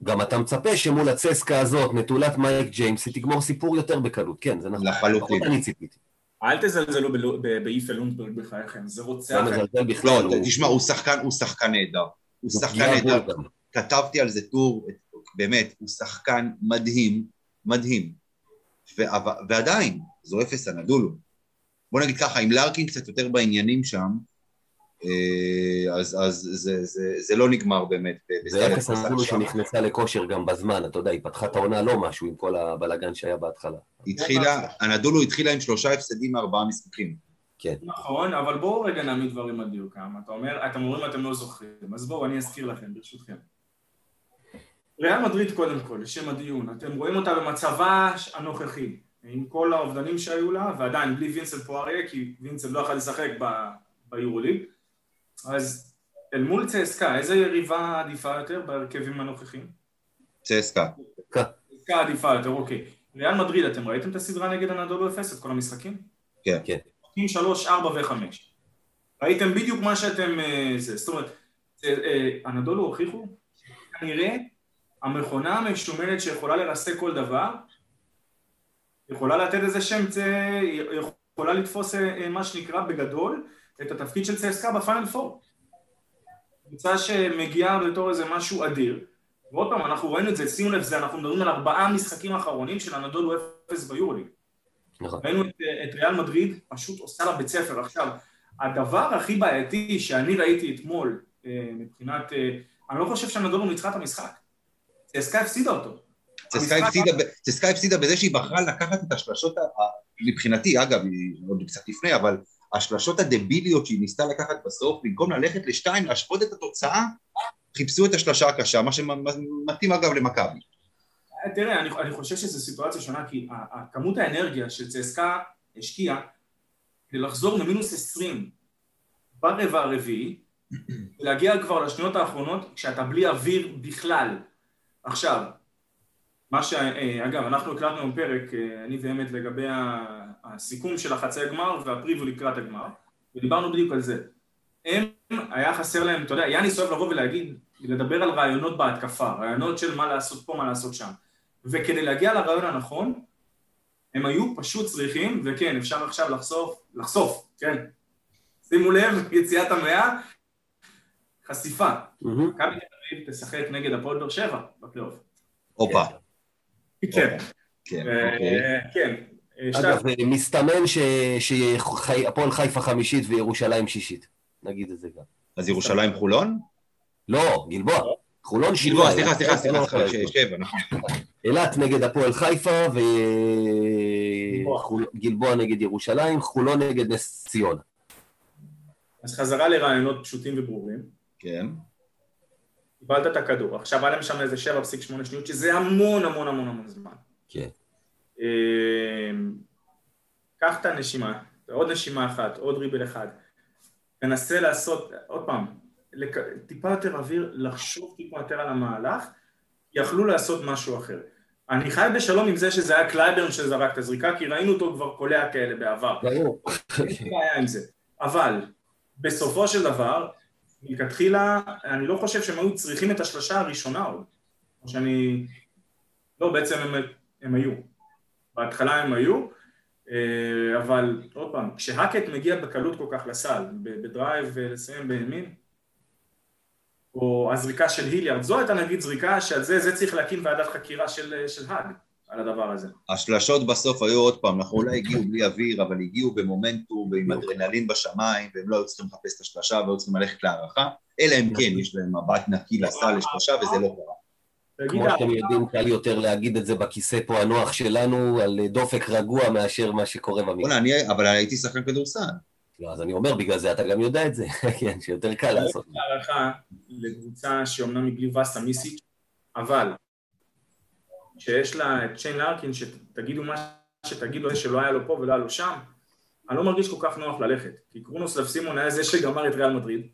גם אתה מצפה שמול הצסקה הזאת, נטולת מייק ג'יימס, היא תגמור סיפור יותר בקלות, כן, זה נכון. לחלוטין. אני ציפיתי. אל תזלזלו באיפה לונדברג בחייכם, זה רוצח... לא מזלזל בכלל. לא, תשמע, הוא שחקן, הוא שחקן נהדר. הוא שחקן נהדר. כתבתי על זה טור, באמת, הוא שחקן מדהים, מדהים. ועדיין, זו אפס הנדולו. בוא נגיד ככה, אם לארקין קצת יותר בעניינים שם, אז, אז זה, זה, זה לא נגמר באמת. זה אפס הנדולו שנכנסה לכושר גם בזמן, אתה יודע, היא פתחה את העונה לא משהו עם כל הבלאגן שהיה בהתחלה. התחילה, הנדולו התחילה עם שלושה הפסדים מארבעה משחקים. כן. נכון, אבל בואו רגע נעמיד דברים על דיוקם. אתה אומר, אתם אומרים אתם לא זוכרים, אז בואו אני אזכיר לכם, ברשותכם. ריאל מדריד קודם כל, לשם הדיון, אתם רואים אותה במצבה הנוכחי, עם כל האובדנים שהיו לה, ועדיין בלי וינסל פואריה, כי וינסל לא יכול לשחק ביורוליג, אז אל מול צסקה, איזה יריבה עדיפה יותר בהרכבים הנוכחיים? צסקה. צסקה עדיפה יותר, אוקיי. ריאל מדריד, אתם ראיתם את הסדרה נגד הנדולו אפס, את כל המשחקים? כן. כן. עם שלוש, ארבע וחמש. ראיתם בדיוק מה שאתם... אה, זה, זאת אומרת, הנדולו אה, הוכיחו, כנראה המכונה המשומנת שיכולה לרסק כל דבר, יכולה לתת איזה שם, יכולה לתפוס אה, מה שנקרא בגדול את התפקיד של צסקה בפיינל פור. קבוצה שמגיעה בתור איזה משהו אדיר, ועוד פעם, אנחנו ראינו את זה, שימו לב, זה, אנחנו מדברים על ארבעה משחקים אחרונים של הנדולו אפס ביורוליג. נכון. ראינו את, את ריאל מדריד פשוט עושה לה בית ספר. עכשיו, הדבר הכי בעייתי שאני ראיתי אתמול, אה, מבחינת, אה, אני לא חושב שהנדולו ניצחה את המשחק. צסקה הפסידה אותו. צסקה הפסידה בזה שהיא בחרה לקחת את השלשות, מבחינתי, אגב, עוד קצת לפני, אבל השלשות הדביליות שהיא ניסתה לקחת בסוף, במקום ללכת לשתיים, להשוות את התוצאה, חיפשו את השלשה הקשה, מה שמתאים אגב למכבי. תראה, אני, אני חושב שזו סיטואציה שונה, כי כמות האנרגיה שצסקה השקיעה כדי לחזור ממינוס 20 ברבע הרביעי, [CLEARS THROAT] ולהגיע כבר לשניות האחרונות כשאתה בלי אוויר בכלל. עכשיו, מה ש... אה, אגב, אנחנו הקלטנו פרק, אה, אני ואמת, לגבי הסיכום של החצי הגמר והפריבו לקראת הגמר, ודיברנו בדיוק על זה. הם, היה חסר להם, אתה יודע, יאניס אוהב לבוא ולהגיד, לדבר על רעיונות בהתקפה, רעיונות של מה לעשות פה, מה לעשות שם. וכדי להגיע לרעיון הנכון, הם היו פשוט צריכים, וכן, אפשר עכשיו לחשוף, לחשוף, כן. שימו לב, [LAUGHS] יציאת המאה, חשיפה. מכבי תל אביב תשחק נגד הפועל באר שבע בפלייאוף. הופה. כן. כן, אה. אה, אגב, שתיים. מסתמן שהפועל חיפה חמישית וירושלים שישית. נגיד את זה גם. אז ירושלים חולון? לא, גלבוע. חולון גלבוע, שבעה. סליחה, סליחה, אילת, סליחה, שבע, נכון. אילת נגד הפועל חיפה וגלבוע נגד ירושלים, חולון נגד נס ציונה. אז חזרה לרעיונות פשוטים וברורים. כן. קיבלת את הכדור. עכשיו היה להם שם איזה 7.8 שניות, שזה המון המון המון המון זמן. כן. אמ, קח את הנשימה, עוד נשימה אחת, עוד ריבל אחד. תנסה לעשות, עוד פעם, לק- טיפה יותר אוויר, לחשוב טיפה יותר על המהלך, יכלו לעשות משהו אחר. אני חי בשלום עם זה שזה היה קלייברן שזרק את הזריקה, כי ראינו אותו כבר קולע כאלה בעבר. ברור. אין בעיה עם זה. אבל בסופו של דבר, מלכתחילה, אני לא חושב שהם היו צריכים את השלושה הראשונה עוד. או שאני... לא, בעצם הם, הם היו. בהתחלה הם היו, אה, אבל עוד פעם, כשהאקט מגיע בקלות כל כך לסל, ב- ב drive ולסיים בימין, או הזריקה של היליארד, זו הייתה נגיד זריקה שעל זה, זה צריך להקים ועדת חקירה של, של האג על הדבר הזה. השלשות בסוף היו עוד פעם, אנחנו אולי הגיעו בלי אוויר, אבל הגיעו במומנטום ועם אדרנלין בשמיים, והם לא היו צריכים לחפש את השלשה והיו צריכים ללכת להארכה, אלא אם כן יש להם מבט נקי לסל לשלושה, וזה לא קרה. כמו שאתם יודעים, קל יותר להגיד את זה בכיסא פה הנוח שלנו, על דופק רגוע מאשר מה שקורה במקרה. אבל הייתי שחקן כדורסל. לא, אז אני אומר, בגלל זה אתה גם יודע את זה, [LAUGHS] כן, שיותר קל לעשות. הערכה לקבוצה שאומנם היא בלי וסה מיסיץ', אבל שיש לה את שיין לארקין, שתגידו מה שתגידו, שלא היה לו פה ולא היה לו שם, אני לא מרגיש כל כך נוח ללכת, כי קרונוס לבסימון היה זה שגמר את ריאל מדריד,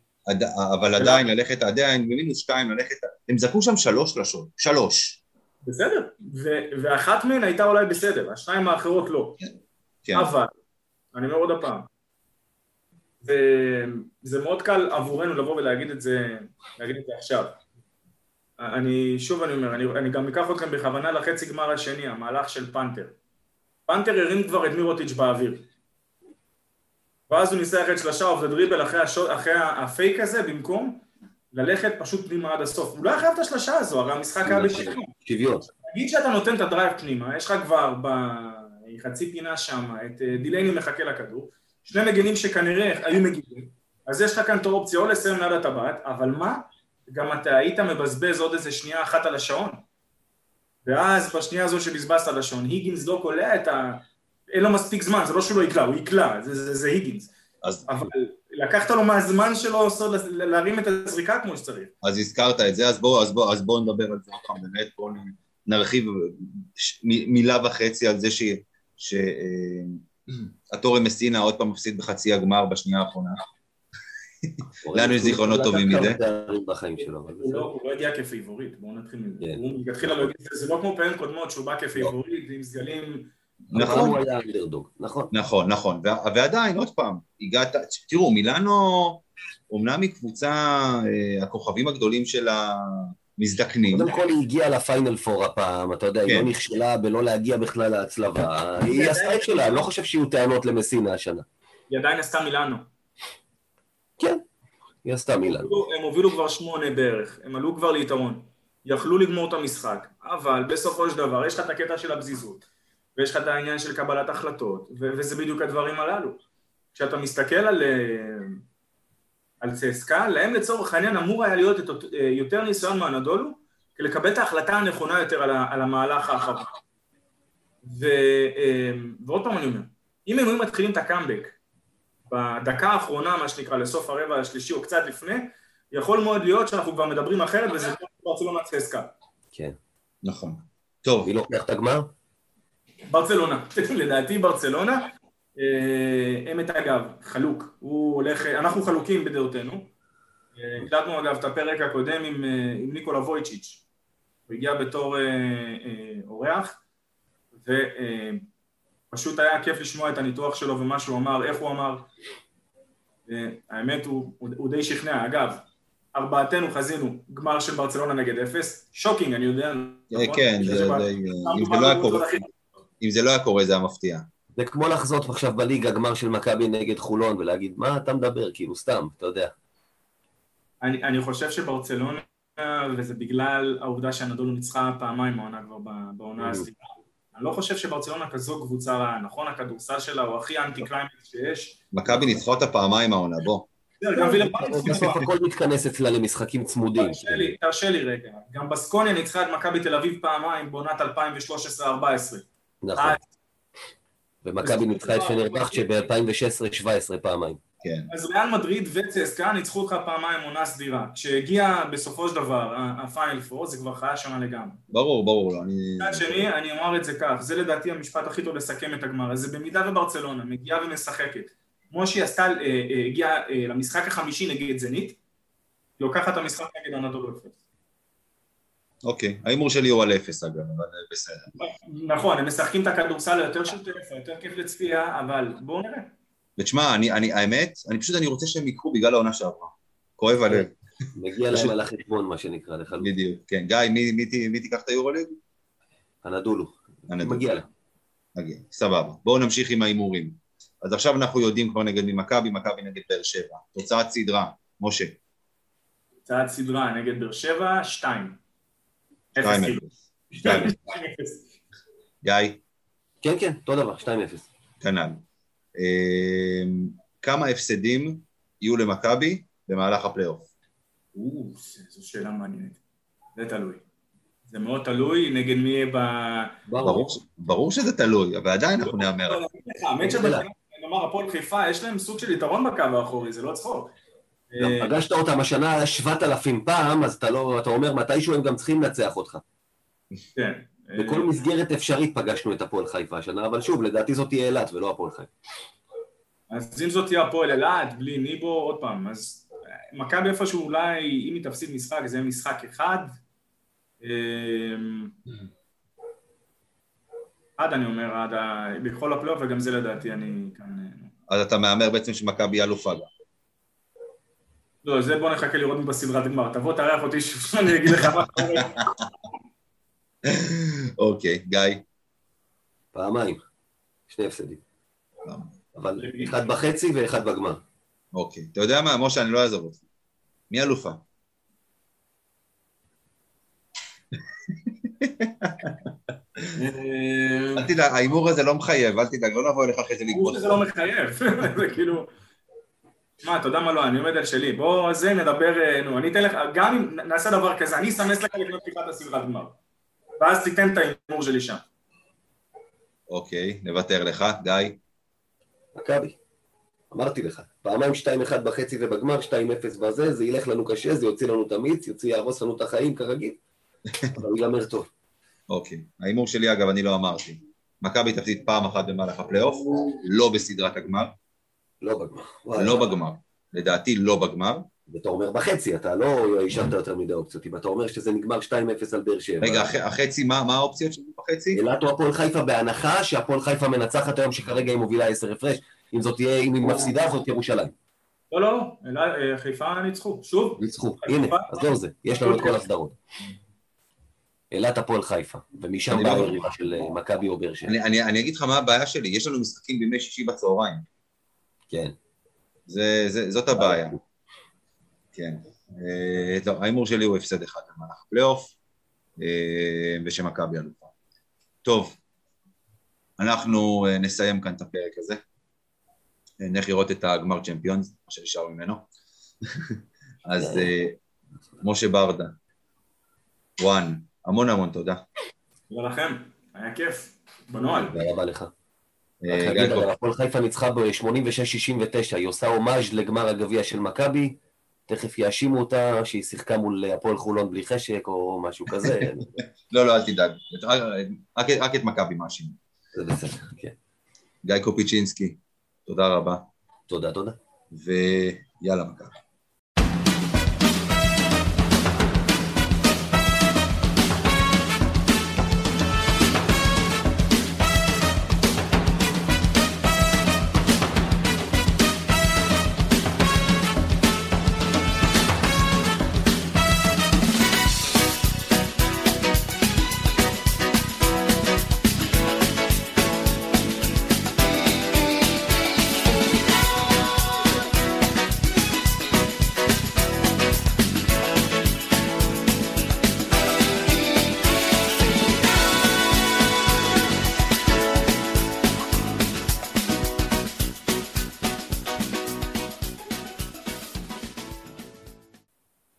אבל עדיין ללכת, עדיין במינוס שתיים ללכת, הם זרקו שם שלוש שלשות, שלוש. בסדר, ו- ואחת מהן הייתה אולי בסדר, השתיים האחרות לא, כן. אבל, אני אומר עוד הפעם, וזה מאוד קל עבורנו לבוא ולהגיד את זה, להגיד את זה עכשיו. אני, שוב אני אומר, אני, אני גם אקח אתכם בכוונה לחצי גמר השני, המהלך של פנתר. פנתר הרים כבר את מירוטיץ' באוויר. ואז הוא ניסה ללכת שלושה off dribble אחרי, השו, אחרי הפייק הזה, במקום ללכת פשוט פנימה עד הסוף. הוא לא היה חייב את השלושה הזו, הרי המשחק היה בשבילנו. שוויון. נגיד שאתה נותן את ה drive פנימה, יש לך כבר בחצי פינה שם, את אה, דילייני מחכה לכדור, שני מגנים שכנראה היו מגיבים, אז יש לך כאן את האופציה או לסיים ליד הטבעת, אבל מה? גם אתה היית מבזבז עוד איזה שנייה אחת על השעון. ואז בשנייה הזו שבזבזת על השעון, היגינס לא קולע את ה... אין לו מספיק זמן, זה לא שהוא לא יקלע, הוא יקלע, זה, זה, זה היגינס. אז, אבל לקחת לו מהזמן שלו סוד להרים את הזריקה כמו שצריך. אז הזכרת את זה, אז בואו אז בוא, אז בוא נדבר על זה עוד פעם, באמת, בואו נרחיב ש- מ- מילה וחצי על זה ש... ש אה, אטורה מסינה עוד פעם מפסיד בחצי הגמר בשנייה האחרונה. לנו יש זיכרונות טובים מזה. הוא. לא, הוא לא הגיע כפייבוריט, בואו נתחיל מזה. כן. הוא מלכתחילה לא הגיע, זה לא כמו פעמים קודמות שהוא בא כפייבוריט עם סגלים... נכון. הוא היה אנדרדוג, נכון. נכון, נכון, ועדיין, עוד פעם, הגעת, תראו, מילאנו אומנם היא קבוצה, אה, הכוכבים הגדולים של המזדקנים, קודם כל היא הגיעה לפיינל פור הפעם, אתה יודע, היא כן. לא נכשלה בלא להגיע בכלל להצלבה. היא עשתה את שלה, אני לא חושב שיהיו טענות למסינה השנה. היא עדיין עשתה מילאנו. כן, היא עשתה מילה. הם הובילו כבר שמונה בערך, הם עלו כבר ליתרון. יכלו לגמור את המשחק, אבל בסופו של דבר יש לך את הקטע של הפזיזות, ויש לך את העניין של קבלת החלטות, ו- וזה בדיוק הדברים הללו. כשאתה מסתכל על, אה, על צסקה, להם לצורך העניין אמור היה להיות את, אה, יותר ניסיון מהנדולו, כדי לקבל את ההחלטה הנכונה יותר על, ה- על המהלך האחרון. ו, אה, ועוד פעם אני אומר, אם הם היו מתחילים את הקאמבק בדקה האחרונה, מה שנקרא, לסוף הרבע השלישי או קצת לפני, יכול מאוד להיות שאנחנו כבר מדברים אחרת, וזה כמו ברצלונה צסקה. כן. נכון. טוב, מי לוקח את הגמר? ברצלונה, [LAUGHS] לדעתי ברצלונה, אה, אמת אגב, חלוק, הוא הולך, אנחנו חלוקים בדעותינו, אה, הקלטנו אגב את הפרק הקודם עם, אה, עם ניקולה וויצ'יץ', הוא הגיע בתור אה, אה, אורח, ופשוט היה כיף לשמוע את הניתוח שלו ומה שהוא אמר, איך הוא אמר, האמת הוא, הוא, הוא די שכנע, אגב, ארבעתנו חזינו גמר של ברצלונה נגד אפס, shocking, אני יודע, נכון? כן, זה. אנחנו אם זה לא היה קורה- אם זה לא היה קורה זה היה מפתיע. זה כמו לחזות עכשיו בליגה גמר של מכבי נגד חולון ולהגיד, מה אתה מדבר? כאילו, סתם, אתה יודע. אני, אני חושב שברצלונה, וזה בגלל העובדה שאנאדולו ניצחה פעמיים העונה כבר בעונה Mm. הסדירה. אני לא חושב שברצלונה כזו קבוצה רעה, נכון? הכדורסל שלה הוא הכי אנטי קליימקס שיש. מכבי ניצחה אותה פעמיים העונה, בוא. בסוף הכל מתכנס אצלה למשחקים צמודים. תרשה לי, תרשה לי רגע. גם בסקוניה ניצחה את מכבי תל אביב פעמיים בעונת 2013-2014. נכון. ומכבי ניצחה את פנרבכצ'ה ב-2016-2017 פעמיים. כן. אז ריאל מדריד וצסקה ניצחו אותך פעמיים עונה סדירה. כשהגיע בסופו של דבר הפיינל פור, זה כבר חיה שונה לגמרי. ברור, ברור, לא, אני... מצד שני, אני אומר את זה כך, זה לדעתי המשפט הכי טוב לסכם את הגמר הזה, במידה וברצלונה מגיעה ומשחקת, כמו שהיא עשתה, אה, אה, הגיעה אה, למשחק החמישי נגד זנית, היא לוקחת את המשחק נגד אנדולו אפס. אוקיי, ההימור שלי הוא על אפס אגב, אבל בסדר. נכון, הם משחקים את הכדורסל היותר שוטף, היותר כיף לצפייה, אבל בואו נראה. ותשמע, אני, אני, האמת, אני פשוט, אני רוצה שהם ייקחו בגלל העונה שעברה. כואב הלב, מגיע להם על החשבון, מה שנקרא, לחלוטין. בדיוק. כן, גיא, מי, מי, מי, מי תיקח את היורוליג? הנדולו. הנדול. מגיע להם. מגיע, סבבה. בואו נמשיך עם ההימורים. אז עכשיו אנחנו יודעים כבר נגד מי מכבי, מכבי נגד באר שבע. תוצאת סדרה, משה, צעד סדרה נגד באר שבע, שתיים. 2-0. אפס, כאילו. גיא, כן, כן, אותו דבר, 2-0. כנ"ל. אמ, כמה הפסדים יהיו למכבי במהלך הפלייאוף? או, זו שאלה מעניינת. זה תלוי. זה מאוד תלוי נגד מי יהיה ב... ברור, שזה תלוי, אבל עדיין אנחנו נהמר. זה. האמת שבגלל, נאמר, הפועל חיפה, יש להם סוג של יתרון בקו האחורי, זה לא צחוק. גם אה, פגשת אותם השנה 7,000 פעם, אז אתה לא, אתה אומר, מתישהו הם גם צריכים לנצח אותך. כן. בכל אה, מסגרת אפשרית פגשנו את הפועל חיפה השנה, אבל שוב, לדעתי זאת תהיה אילת ולא הפועל חיפה. אז אם זאת תהיה הפועל אילת, בלי ניבו, עוד פעם, אז אה, מכבי איפשהו אולי, אם היא תפסיד משחק, זה יהיה משחק אחד. אה, עד אני אומר, עד ה... בכל הפלייאוף, וגם זה לדעתי אני כאן... אז אתה מהמר בעצם שמכבי אלופה גם. לא, זה בוא נחכה לראות מי בסדרת גמר. תבוא, תארח אותי שוב, אני אגיד לך מה קורה. אוקיי, גיא. פעמיים. שני הפסדים. אבל אחד בחצי ואחד בגמר. אוקיי. אתה יודע מה, משה, אני לא אעזוב אותך. מי אלופה? אה, אל תדאג, ההימור הזה לא מחייב, אל תדאג, לא נבוא אליך אחרי זה לגבות. שזה לא מחייב, [LAUGHS] זה כאילו... מה, אתה יודע מה לא, אני עומד על שלי. בוא, זה נדבר, אה, נו, אני אתן לך, גם אם נעשה דבר כזה, אני אסמס לך לקנות פתיחת הסדרת גמר. ואז תיתן את ההימור שלי שם. אוקיי, נוותר לך, גיא. מכבי. אמרתי לך, פעמיים 2-1 בחצי ובגמר, 2-0 בזה, זה ילך לנו קשה, זה יוציא לנו את המיץ, יוציא, יהרוס לנו את החיים כרגיל, [LAUGHS] אבל הוא ייגמר טוב. אוקיי. ההימור שלי, אגב, אני לא אמרתי. מכבי תפסיד פעם אחת במהלך הפלייאוף, לא בסדרת הגמר, לא בגמר. וואי, לא בגמר. לדעתי לא בגמר. ואתה אומר בחצי, אתה לא השארת יותר מדי אופציות. אם אתה אומר שזה נגמר 2-0 על באר שבע. רגע, הח- החצי, מה מה האופציות שלי בחצי? אילת או הפועל חיפה בהנחה שהפועל חיפה מנצחת היום, שכרגע היא מובילה 10 הפרש. אם זאת תהיה, אם היא מפסידה, זאת ירושלים. לא, לא, לא, אה, חיפה ניצחו. שוב, ניצחו. הנה, עזוב זה, יש לנו את כל הסדרות. אילת הפועל חיפה, ומשם באה לא- היריבה של אה, מכבי או באר שבע. אני, אני, אני אגיד לך מה הבעיה שלי, יש לנו משחקים בימי שישי בצהריים. כן. זה, זה, זאת הבעיה. כן. אה, טוב, ההימור שלי הוא הפסד אחד במהלך הפלייאוף, אה, ושמכבי אלופה. טוב, אנחנו אה, נסיים כאן את הפרק הזה. אה, נלך לראות את הגמר צ'מפיונס, מה שנשאר ממנו. [LAUGHS] אז אה, משה ברדה, וואן, המון המון תודה. תודה לכם, היה כיף, בנוהל. תודה רבה לך. הפועל חיפה ניצחה ב-86-69, היא עושה הומאז' לגמר הגביע של מכבי, תכף יאשימו אותה שהיא שיחקה מול הפועל חולון בלי חשק או משהו כזה. [LAUGHS] לא, לא, אל תדאג. רק את מכבי מאשים. זה בסדר, כן. גיא קופיצ'ינסקי, תודה רבה. תודה, תודה. ויאללה מכבי.